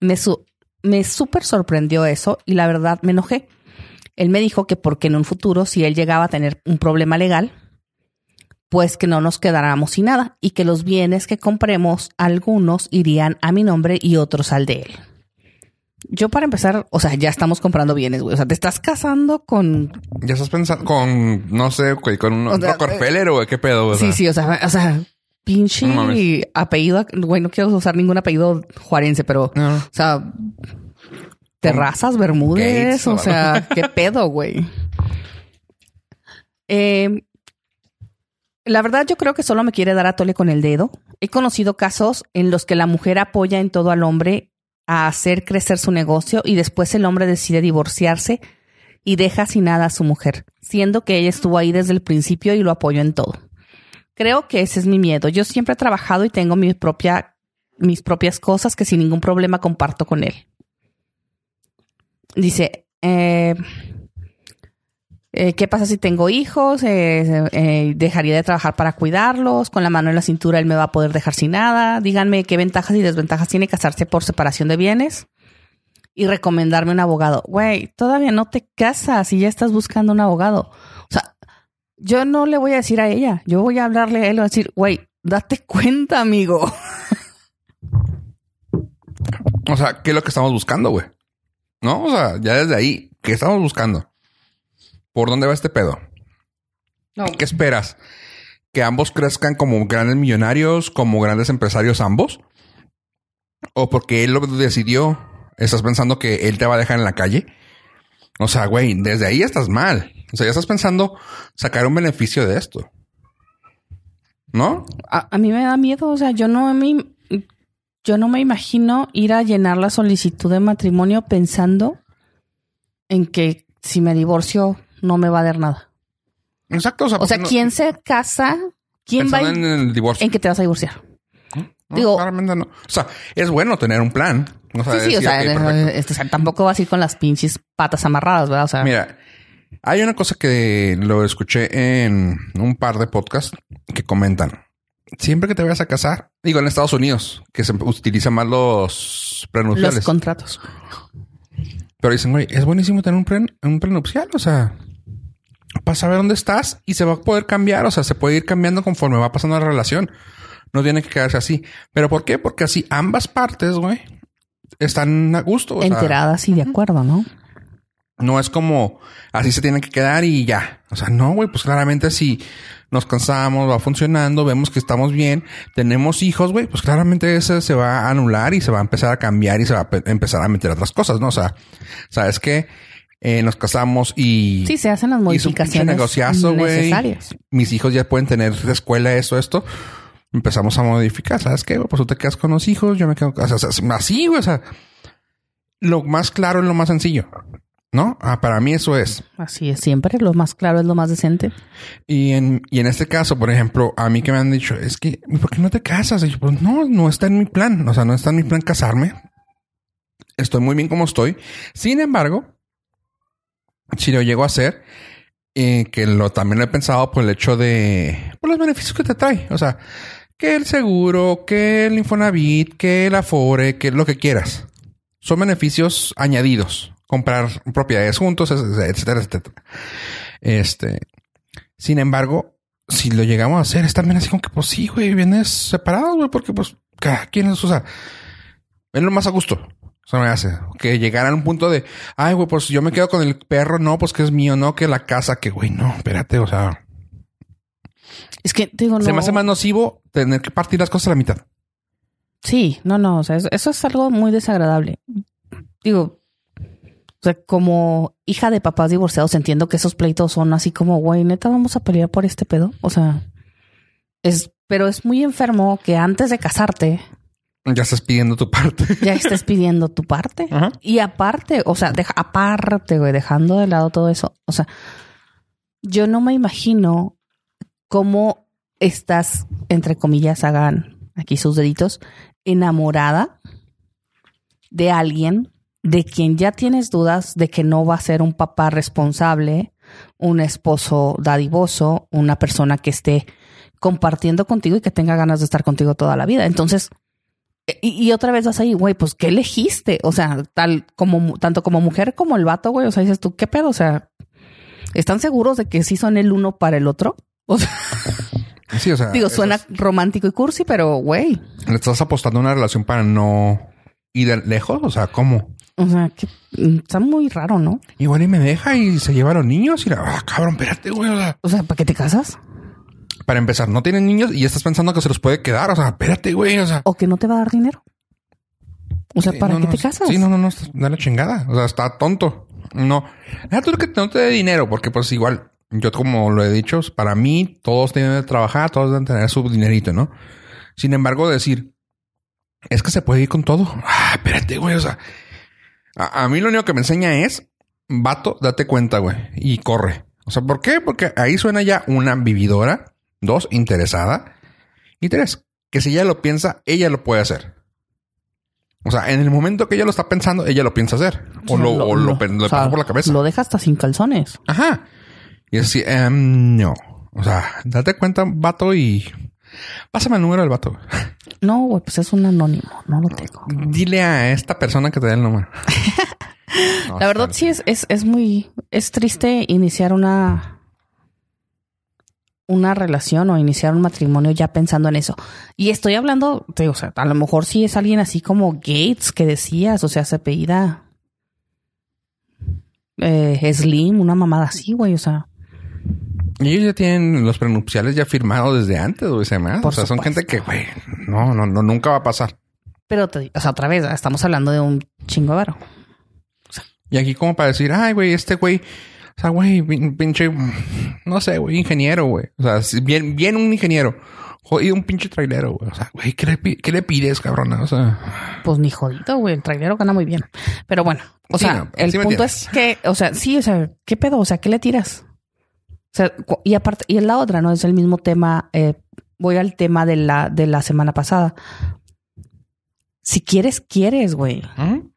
Me, su, me súper sorprendió eso y la verdad me enojé. Él me dijo que porque en un futuro, si él llegaba a tener un problema legal, pues que no nos quedáramos sin nada y que los bienes que compremos, algunos irían a mi nombre y otros al de él. Yo para empezar, o sea, ya estamos comprando bienes, güey. O sea, te estás casando con... Ya estás pensando con, no sé, güey, con un O sea, Rockefeller o qué pedo. O Sí, sí, o sea, o sea, pinche No apellido, güey, no quiero usar ningún apellido juarense, pero, No. o sea, terrazas, Bermúdez, Gates, o o sea, qué pedo, güey. Eh, la verdad, yo creo que solo me quiere dar a tole con el dedo. He conocido casos en los que la mujer apoya en todo al hombre a hacer crecer su negocio y después el hombre decide divorciarse y deja sin nada a su mujer, siendo que ella estuvo ahí desde el principio y lo apoyó en todo. Creo que ese es mi miedo. Yo siempre he trabajado y tengo mis propias cosas que sin ningún problema comparto con él. Dice, eh, eh, ¿qué pasa si tengo hijos? Eh, eh, dejaría de trabajar para cuidarlos. Con la mano en la cintura él me va a poder dejar sin nada. Díganme qué ventajas y desventajas tiene casarse por separación de bienes. Y recomendarme un abogado. Güey, todavía no te casas y ya estás buscando un abogado. O sea, yo no le voy a decir a ella. Yo voy a hablarle a él y a decir, güey, date cuenta, amigo. O sea, ¿qué es lo que estamos buscando, güey? ¿No? O sea, ya desde ahí, ¿qué estamos buscando? ¿Por dónde va este pedo? No. ¿Qué esperas? ¿Que ambos crezcan como grandes millonarios, como grandes empresarios ambos? ¿O porque él lo decidió? ¿Estás pensando que él te va a dejar en la calle? O sea, güey, desde ahí estás mal. O sea, ya estás pensando sacar un beneficio de esto. ¿No? A, a mí me da miedo, o sea, yo no me, yo no me imagino ir a llenar la solicitud de matrimonio pensando en que si me divorcio no me va a dar nada. Exacto. O sea, O sea, ¿por qué no- ¿quién se casa? ¿Quién va en el divorcio? en que te vas a divorciar? No, Digo- claramente no. O sea, es bueno tener un plan. O sea, Sí, sí, o sea, eh, perfecto. este, o sea, tampoco vas a ir con las pinches patas amarradas, ¿verdad? O sea, Mira, hay una cosa que lo escuché en un par de podcasts que comentan. Siempre que te vayas a casar, digo en Estados Unidos, que se utilizan más los prenupciales. los contratos. Pero dicen, güey, es buenísimo tener un, pren- un prenupcial. O sea, para saber dónde estás y se va a poder cambiar. O sea, se puede ir cambiando conforme va pasando la relación. No tiene que quedarse así. ¿Pero por qué? Porque así ambas partes, güey, están a gusto. o sea, Enteradas y de acuerdo, ¿no? no es como así se tiene que quedar y ya. O sea, no, güey, pues claramente si nos cansamos, va funcionando, vemos que estamos bien, tenemos hijos, güey, pues claramente ese se va a anular y se va a empezar a cambiar y se va a pe- empezar a meter otras cosas, ¿no? O sea, sabes que nos casamos y Sí, se hacen las modificaciones negociazo, necesarias. Mis hijos ya pueden tener de escuela esto, esto. Empezamos a modificar, ¿sabes qué? Pues tú te quedas con los hijos, yo me quedo, o sea, así, güey, o sea, lo más claro es lo más sencillo, ¿no? Ah, para mí eso es. Así es, siempre lo más claro es lo más decente. Y en, y en este caso, por ejemplo, a mí que me han dicho, es que, ¿por qué no te casas? Y yo, pues no, no está en mi plan. O sea, no está en mi plan casarme. Estoy muy bien como estoy. Sin embargo, si lo llego a hacer, eh, que lo también lo he pensado por el hecho de por los beneficios que te trae. O sea, que el seguro, que el Infonavit, que el Afore, que lo que quieras. Son beneficios añadidos. Comprar propiedades juntos, etcétera, etcétera. Este, sin embargo, si lo llegamos a hacer, es también así como que, pues sí, güey, vienes separados, güey, porque pues cada quien es, o sea, es lo más a gusto. Eso me hace que llegar a un punto de, ay, güey, pues yo me quedo con el perro, no, pues que es mío, no, que la casa, que güey, no, espérate, o sea, Es que digo, no. se me hace más nocivo tener que partir las cosas a la mitad. Sí, no, no, o sea, eso, eso es algo muy desagradable. Digo, o sea, como hija de papás divorciados, entiendo que esos pleitos son así como, güey, neta, vamos a pelear por este pedo. O sea, es, pero es muy enfermo que antes de casarte Ya estás pidiendo tu parte. Ya estás pidiendo tu parte. Ajá. Y aparte, o sea, deja, aparte, güey, dejando de lado todo eso, o sea, yo no me imagino cómo estás, entre comillas, hagan aquí sus deditos, enamorada de alguien de quien ya tienes dudas de que no va a ser un papá responsable, un esposo dadivoso, una persona que esté compartiendo contigo y que tenga ganas de estar contigo toda la vida. Entonces, y, y otra vez vas ahí, güey, pues ¿qué elegiste? O sea, tal como tanto como mujer como el vato, güey. O sea, dices tú, ¿qué pedo? O sea, ¿están seguros de que sí son el uno para el otro? O sea, Sí, o sea. digo, suena es- romántico y cursi, pero güey, Le estás apostando a una relación para no ir lejos. O sea, ¿cómo? o sea, que mm, está muy raro, ¿no? Igual y me deja y se lleva a los niños y la, ah, cabrón, espérate, güey. O sea, ¿para qué te casas? Para empezar, no tienen niños y estás pensando que se los puede quedar. O sea, espérate, güey. O sea, ¿O que no te va a dar dinero? O sea, ¿para no, qué no, te casas? Sí, no, no, no, da la chingada. O sea, está tonto. No. Deja tú que no te dé dinero, porque pues igual, yo como lo he dicho, para mí todos tienen que trabajar, todos deben tener su dinerito, ¿no? Sin embargo, decir, es que se puede ir con todo. Ah, espérate, güey. O sea, a, a mí lo único que me enseña es, vato, date cuenta, güey, y corre. O sea, ¿por qué? Porque ahí suena ya una vividora, dos, interesada, y tres, que si ella lo piensa, ella lo puede hacer. O sea, en el momento que ella lo está pensando, ella lo piensa hacer. O lo, o lo, lo o sea, pasa por la cabeza. Lo deja hasta sin calzones. Ajá. Y es así, em, no. O sea, date cuenta, vato, y pásame el número del vato. No, güey, pues es un anónimo. No lo tengo. Dile a esta persona que te dé el número. No, La verdad sí es, es, es muy, es triste iniciar una, una relación o iniciar un matrimonio ya pensando en eso. Y estoy hablando, o sea, a lo mejor sí es alguien así como Gates que decías, o sea, se apellida eh, Slim, una mamada así, güey, o sea, Y ellos ya tienen los prenupciales ya firmados desde antes, güey, se. Por O sea, son supuesto. gente que, güey, no, no, no, nunca va a pasar. pero te, o sea, otra vez, estamos hablando de un chingo de varo. Y aquí como para decir, ay, güey, este güey, o sea, güey, pin- pinche, no sé, güey, ingeniero, güey. O sea, bien, bien un ingeniero. Jodido un pinche trailero, güey. O sea, güey, ¿qué le, pi- qué le pides, cabrona? O sea, Pues ni jodido, güey. El trailero gana muy bien. Pero bueno, o Sí, sea, no, el sí punto es que, o sea, sí, o sea, ¿qué pedo? O sea, ¿qué le tiras? O sea, y aparte, y en la otra, ¿no? Es el mismo tema. eh, voy al tema de la, de la semana pasada. Si quieres, quieres, güey. ¿Mm?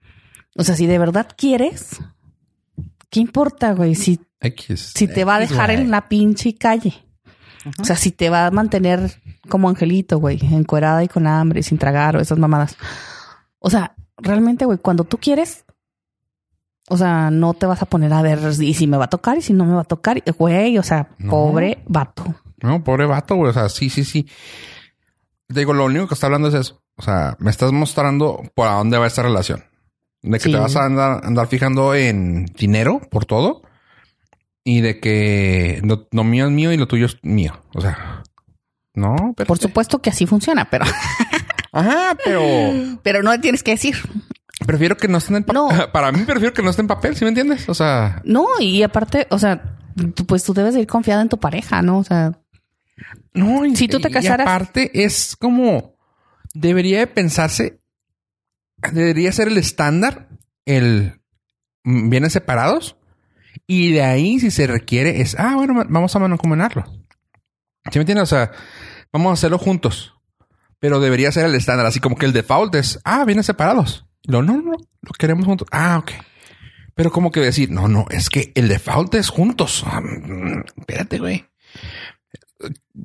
O sea, si de verdad quieres, ¿qué importa, güey? Si, X. si te va a dejar güey. en la pinche calle. O sea, si te va a mantener como angelito, güey, encuerada y con hambre, sin tragar o esas mamadas. O sea, realmente, güey, cuando tú quieres, o sea, no te vas a poner a ver y si me va a tocar y si no me va a tocar, güey, o sea, No. pobre vato. No, pobre vato, güey. O sea, sí, sí, sí. Te digo, lo único que está hablando es eso. O sea, me estás mostrando por a dónde va esta relación. De que Sí. te vas a andar, andar fijando en dinero por todo. Y de que lo, lo mío es mío y lo tuyo es mío. O sea, no, pero. Por supuesto que así funciona, pero, Ajá, pero pero no tienes que decir. prefiero que no estén en papel. No. Para mí prefiero que no esté en papel, ¿sí me entiendes? O sea, No, y aparte, o sea, tú, pues tú debes de ir confiada en tu pareja, ¿no? O sea, no. y- Si tú te y casaras- aparte es como debería de pensarse, debería ser el estándar, el mm, vienen separados y de ahí si se requiere es, ah, bueno, vamos a mancomunarlo. ¿Sí me entiendes? O sea, vamos a hacerlo juntos. Pero debería ser el estándar, así como que el default es, ah, vienen separados. Lo no, no, lo queremos juntos. Ah, ok. Pero como que decir, no, no, es que el default es juntos. Ah, mm, espérate, güey.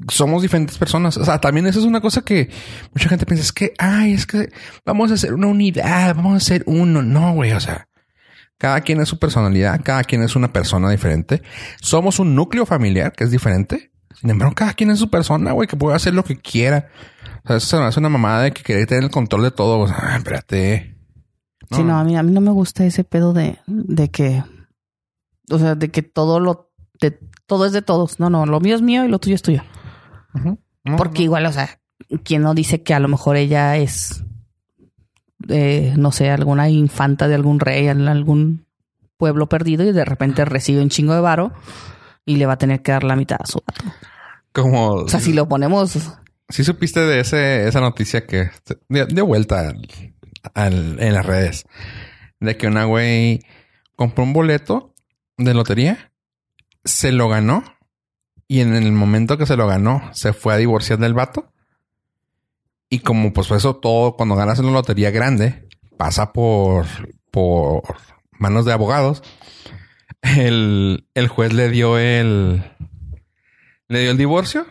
Somos diferentes personas. O sea, también eso es una cosa que mucha gente piensa, es que, ay, es que vamos a hacer una unidad, vamos a hacer uno. No, güey, o sea, cada quien es su personalidad, cada quien es una persona diferente. Somos un núcleo familiar que es diferente. Sin embargo, cada quien es su persona, güey, que puede hacer lo que quiera. O sea, eso se me hace una mamada de que querer tener el control de todo. O sea, ah, espérate. sí, no, a mí, a mí no me gusta ese pedo de, de que, o sea, de que todo lo, de, todo es de todos. No, no, lo mío es mío y lo tuyo es tuyo. No, Porque igual, o sea, quien no dice que a lo mejor ella es, eh, no sé, alguna infanta de algún rey algún pueblo perdido y de repente recibe un chingo de varo y le va a tener que dar la mitad a su vato. Como O sea, si lo ponemos, sí supiste de ese, esa noticia que dio, vuelta en las redes. De que una güey compró un boleto de lotería, se lo ganó y en el momento que se lo ganó se fue a divorciar del vato. Y como pues eso todo, cuando ganas en una lotería grande, pasa por, por manos de abogados. El, el juez le dio el, le dio el divorcio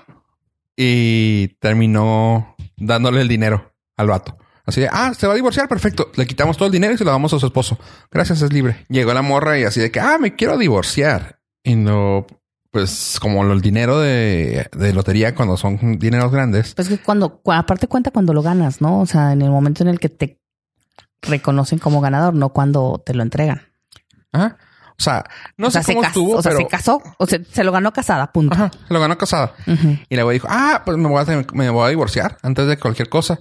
y terminó dándole el dinero al vato. Así de, ah, se va a divorciar, perfecto. Le quitamos todo el dinero y se lo damos a su esposo. Gracias, es libre. Llegó la morra y así de que, ah, me quiero divorciar. Y no, pues como el dinero de, de lotería cuando son dineros grandes. Pues que cuando, aparte cuenta cuando lo ganas, ¿no? O sea, en el momento en el que te reconocen como ganador, no cuando te lo entregan. Ajá. O sea, no sé cómo estuvo, o sea, se casó, o sea, se lo ganó casada, punto. Ajá, se lo ganó casada. Y la güey dijo, ah, pues me voy, a, me voy a divorciar antes de cualquier cosa.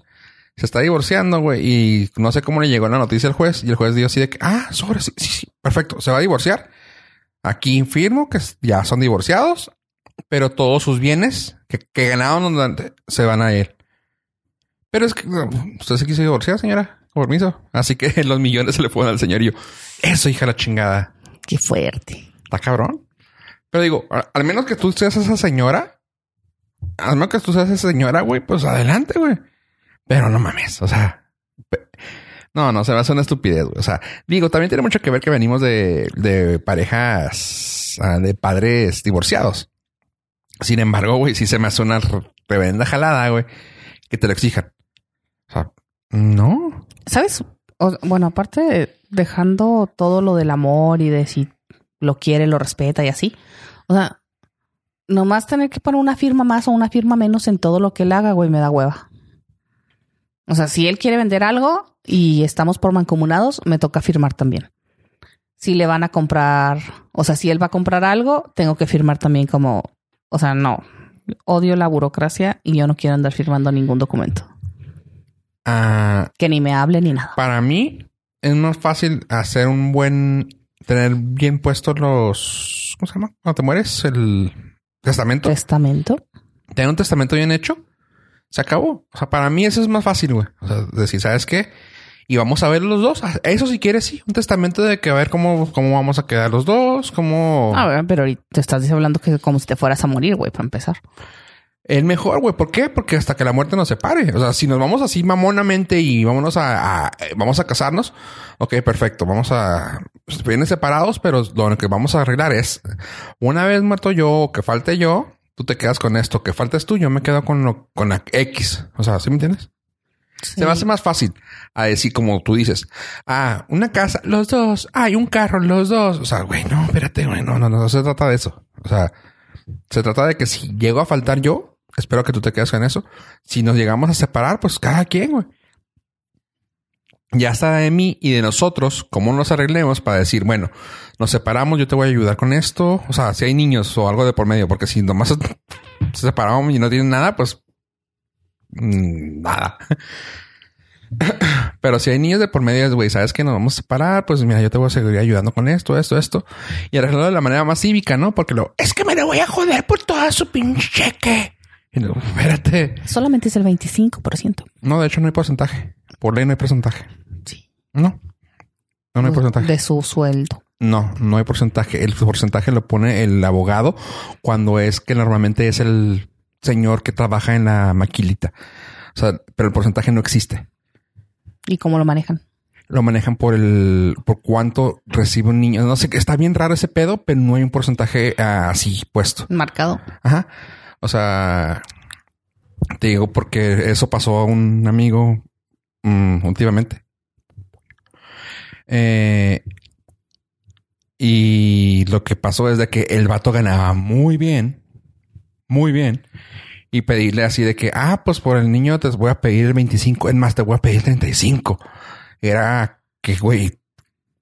Se está divorciando, güey, y no sé cómo le llegó la noticia al juez. Y el juez dijo así de que, ah, sobre, sí, sí, sí, perfecto, se va a divorciar. Aquí firmo que ya son divorciados, pero todos sus bienes que, que ganaron se van a ir. Pero es que usted se quiso divorciar, señora, con permiso. Así que los millones se le fueron al señor y yo, eso, hija la chingada. Qué fuerte. Está cabrón. Pero digo, al menos que tú seas esa señora, al menos que tú seas esa señora, güey, pues adelante, güey. Pero no mames, o sea, no, no, se va a hacer una estupidez, güey. O sea, digo, también tiene mucho que ver que venimos de, de parejas, ah, de padres divorciados. Sin embargo, güey, sí se me hace una revenda jalada, güey, que te lo exijan. O sea, no. ¿Sabes? bueno, aparte dejando todo lo del amor y de si lo quiere, lo respeta y así. O sea, nomás tener que poner una firma más o una firma menos en todo lo que él haga, güey, me da hueva. O sea, si él quiere vender algo y estamos por mancomunados, me toca firmar también. Si le van a comprar, o sea, si él va a comprar algo, tengo que firmar también como, o sea, no, odio la burocracia y yo no quiero andar firmando ningún documento. Ah, que ni me hable ni nada. Para mí es más fácil hacer un buen, tener bien puestos los, ¿cómo se llama? Cuando te mueres, el testamento. Testamento. Tener un testamento bien hecho, se acabó. O sea, para mí eso es más fácil, güey. O sea, decir, ¿sabes qué? Y vamos a ver los dos. Eso si quieres, sí. Un testamento de que a ver cómo, cómo vamos a quedar los dos, cómo... A ver, pero ahorita te estás hablando que como si te fueras a morir, güey, para empezar el mejor, güey. ¿Por qué? Porque hasta que la muerte nos separe. O sea, si nos vamos así mamonamente y vámonos a, vamos a casarnos, ok, perfecto. Vamos a vienen separados, pero lo que vamos a arreglar es una vez muerto yo o que falte yo, tú te quedas con esto, que faltes tú, yo me quedo con lo, con la X. O sea, ¿sí me entiendes? Se me hace más fácil a decir como tú dices, ah, una casa, los dos, hay un carro, los dos. O sea, güey, no, espérate, güey, no, no, no se trata de eso. O sea, se trata de que si llego a faltar yo, Espero que tú te quedes con eso. Si nos llegamos a separar, pues cada quien, güey. Ya está de mí y de nosotros, cómo nos arreglemos para decir, bueno, nos separamos, yo te voy a ayudar con esto. O sea, si hay niños o algo de por medio, porque si nomás se separamos y no tienen nada, pues mm, nada. Pero si hay niños de por medio, güey, sabes que nos vamos a separar, pues mira, yo te voy a seguir ayudando con esto, esto, esto. Y arreglarlo de la manera más cívica, ¿no? Porque lo es que me lo voy a joder por toda su pinche cheque. Y espérate. Solamente es el 25%. No, de hecho no hay porcentaje. Por ley no hay porcentaje. Sí. No. No, hay porcentaje. De su sueldo. No, no hay porcentaje. El porcentaje lo pone el abogado cuando es que normalmente es el señor que trabaja en la maquilita. O sea, pero el porcentaje no existe. ¿Y cómo lo manejan? Lo manejan por el, por cuánto recibe un niño. No sé, está bien raro ese pedo, pero no hay un porcentaje ah, así puesto. Marcado. Ajá. O sea, te digo porque eso pasó a un amigo mm, últimamente. Eh, y lo que pasó es de que el vato ganaba muy bien, muy bien. Y pedirle así de que, ah, pues por el niño te voy a pedir el 25, es más, te voy a pedir 35. Era que, güey,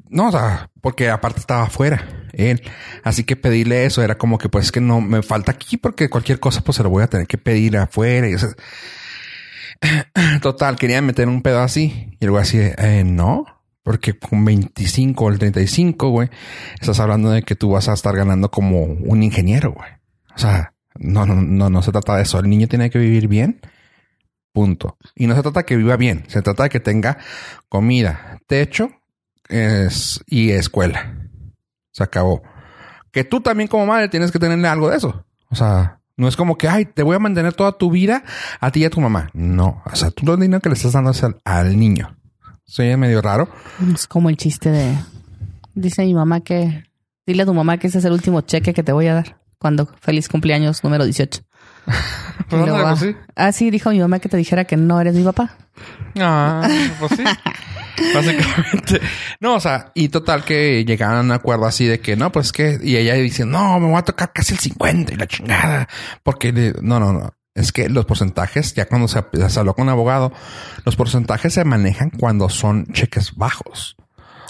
no, o sea, porque aparte estaba afuera él. Así que pedirle eso era como que, pues, es que no me falta aquí porque cualquier cosa, pues se lo voy a tener que pedir afuera. Y, total, quería meter un pedo así. Y luego así, eh, no, porque con 25 o el 35, güey, estás hablando de que tú vas a estar ganando como un ingeniero, güey. O sea, no, no, no, no se trata de eso. El niño tiene que vivir bien Punto. Y no se trata de que viva bien, se trata de que tenga comida, techo y escuela. Se acabó. Que tú también como madre tienes que tenerle algo de eso. O sea, no es como que, ay, te voy a mantener toda tu vida a ti y a tu mamá. No, o sea, tú lo dinero que le estás dando es al niño. Soy medio raro. Es como el chiste de... Dice mi mamá que... Dile a tu mamá que ese es el último cheque que te voy a dar. Cuando feliz cumpleaños número 18. Y Pues, luego, ah, sí. ah, sí, dijo mi mamá que te dijera que no eres mi papá. Ah, pues sí. Básicamente. No, o sea, y total que llegaban a un acuerdo así de que no, pues que, y ella dice, no, me voy a tocar casi el 50 y la chingada. Porque no, no, no. Es que los porcentajes, ya cuando se, se habló con un abogado, los porcentajes se manejan cuando son cheques bajos.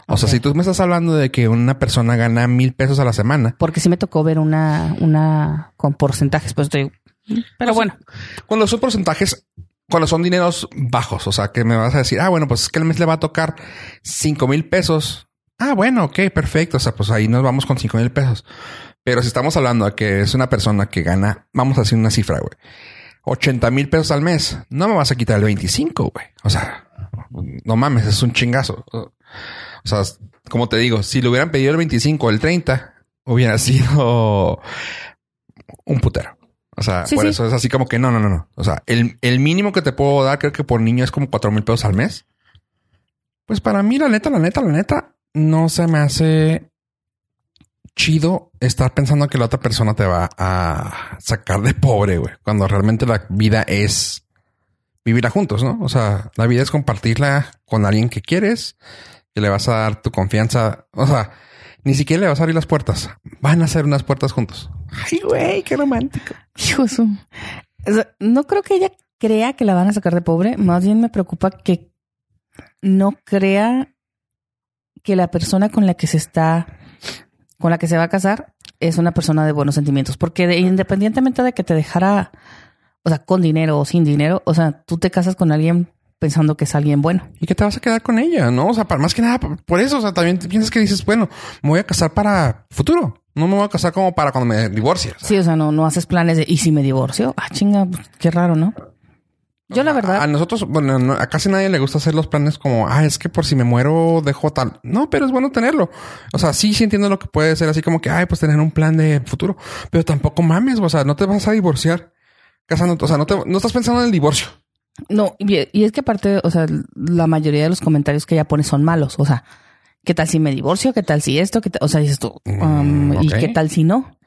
O sea, si tú me estás hablando de que una persona gana mil pesos a la semana, Porque sí me tocó ver una, una con porcentajes, pues estoy... Pero bueno, Cuando son porcentajes, cuando son dineros bajos, o sea, que me vas a decir, ah, bueno, pues es que el mes le va a tocar cinco mil pesos. Ah, bueno, ok, perfecto. O sea, pues ahí nos vamos con cinco mil pesos. Pero si estamos hablando de que es una persona que gana, vamos a decir una cifra, güey, 80 mil pesos al mes, no me vas a quitar el 25, güey. O sea, no mames, es un chingazo. O sea, como te digo, si le hubieran pedido el 25 o el 30, hubiera sido un putero. O sea, Sí, por sí. eso es así como que no, no, no, no. O sea, el, el mínimo que te puedo dar, creo que por niño es como cuatro mil pesos al mes. Pues para mí, la neta, la neta, la neta, no se me hace chido estar pensando que la otra persona te va a sacar de pobre, güey. Cuando realmente la vida es vivirla juntos, ¿no? O sea, la vida es compartirla con alguien que quieres, que le vas a dar tu confianza. O sea, ni siquiera le vas a abrir las puertas. Van a hacer unas puertas juntos. Ay, güey, qué romántico. hijo su- O sea, no creo que ella crea que la van a sacar de pobre. Más bien me preocupa que no crea que la persona con la que se está, con la que se va a casar, es una persona de buenos sentimientos. Porque de- independientemente de que te dejara, o sea, con dinero o sin dinero, o sea, tú te casas con alguien pensando que es alguien bueno. Y que te vas a quedar con ella, ¿no? O sea, para, más que nada por- eso, o sea, también piensas que dices, bueno, me voy a casar para futuro. No me voy a casar como para cuando me divorcie. Sí, o sea, no, no haces planes de, ¿y si me divorcio? Ah, chinga, pues, qué raro, ¿no? Yo la A verdad, nosotros, bueno, no- a casi nadie le gusta hacer los planes como, ah, es que por si me muero dejo tal. No, pero es bueno tenerlo. O sea, sí, sí entiendo lo que puede ser así como que, ay, pues tener un plan de futuro. Pero tampoco mames, o sea, no te vas a divorciar casándote. O sea, no, te, no estás pensando en el divorcio. No, y y es que aparte, o sea, la mayoría de los comentarios que ella pone son malos. O sea, ¿qué tal si me divorcio? ¿Qué tal si esto? ¿Qué tal? O sea, dices tú, um, Mm, ¿y ok. qué tal si no?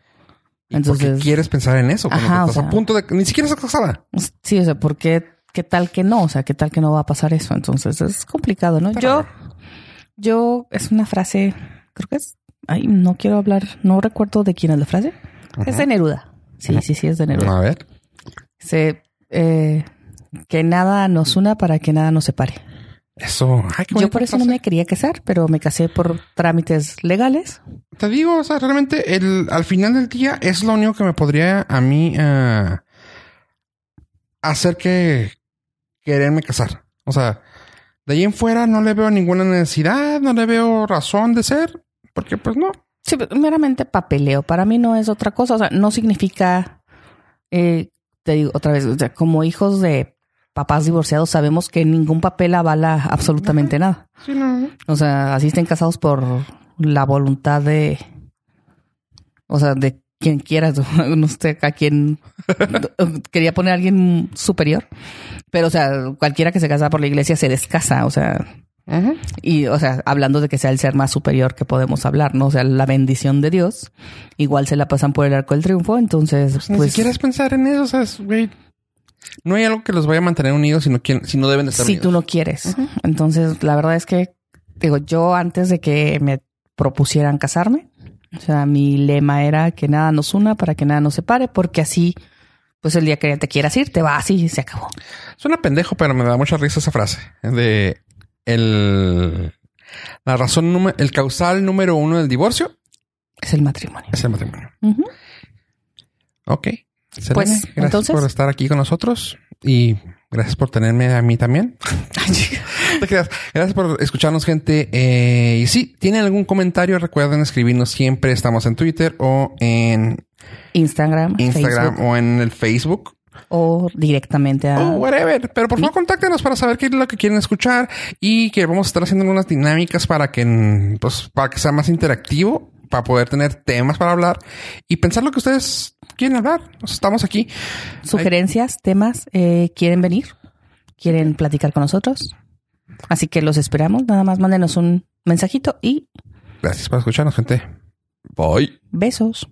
¿Y por qué Entonces, quieres pensar en eso? Cuando Ajá, o estás a punto de... Ni siquiera estás casada. sí, o sea, ¿por qué, qué tal que no? O sea, ¿qué tal que no va a pasar eso? Entonces, es complicado, ¿no? Yo, yo, es una frase, creo que es, ay, no quiero hablar, no recuerdo de quién es la frase. Es de Neruda. Sí, sí, sí, es de Neruda. A ver. Se, eh, que nada nos una para que nada nos separe. Eso. Ay, qué Yo por eso no me quería casar, pero me casé por trámites legales. Te digo, o sea, realmente el, al final del día es lo único que me podría a mí eh, hacer que quererme casar. O sea, de ahí en fuera no le veo ninguna necesidad, no le veo razón de ser, porque pues no. Sí, meramente papeleo. Para mí no es otra cosa. O sea, no significa, eh, te digo otra vez, o sea, como hijos de papás divorciados sabemos que ningún papel avala absolutamente nada. Sí, no. O sea, así estén casados por la voluntad de, o sea, de quien quieras, no sé, a quien quería poner a alguien superior, pero o sea, cualquiera que se casa por la iglesia se descasa, o sea, Ujú. y o sea, hablando de que sea el ser más superior que podemos hablar, ¿no? O sea, la bendición de Dios, igual se la pasan por el arco del triunfo, entonces, pues, siquiera es pensar en eso, o sea, es, güey. No hay algo que los vaya a mantener unidos si no, quieren, si no deben de estar si unidos. tú no quieres. Entonces, la verdad es que, digo, yo antes de que me propusieran casarme, o sea, mi lema era que nada nos una para que nada nos separe, porque así, pues el día que te quieras ir, te vas y se acabó. Suena pendejo, pero me da mucha risa esa frase de el la razón número, el causal número uno del divorcio Es el matrimonio. es el matrimonio. Ok. Selene, Pues, gracias entonces- por estar aquí con nosotros y gracias por tenerme a mí también. Gracias por escucharnos, gente. Eh, y si tienen algún comentario, recuerden escribirnos siempre. Estamos en Twitter o en Instagram, Instagram Facebook. o en el Facebook. o directamente a... O whatever. Pero por favor, contáctenos para saber qué es lo que quieren escuchar y que vamos a estar haciendo unas dinámicas para que, pues, para que sea más interactivo, para poder tener temas para hablar y pensar lo que ustedes quieren hablar. Nos estamos aquí. Sugerencias, temas, eh, ¿quieren venir? ¿Quieren platicar con nosotros? Así que los esperamos. Nada más mándenos un mensajito y Gracias por escucharnos, gente. Bye. besos.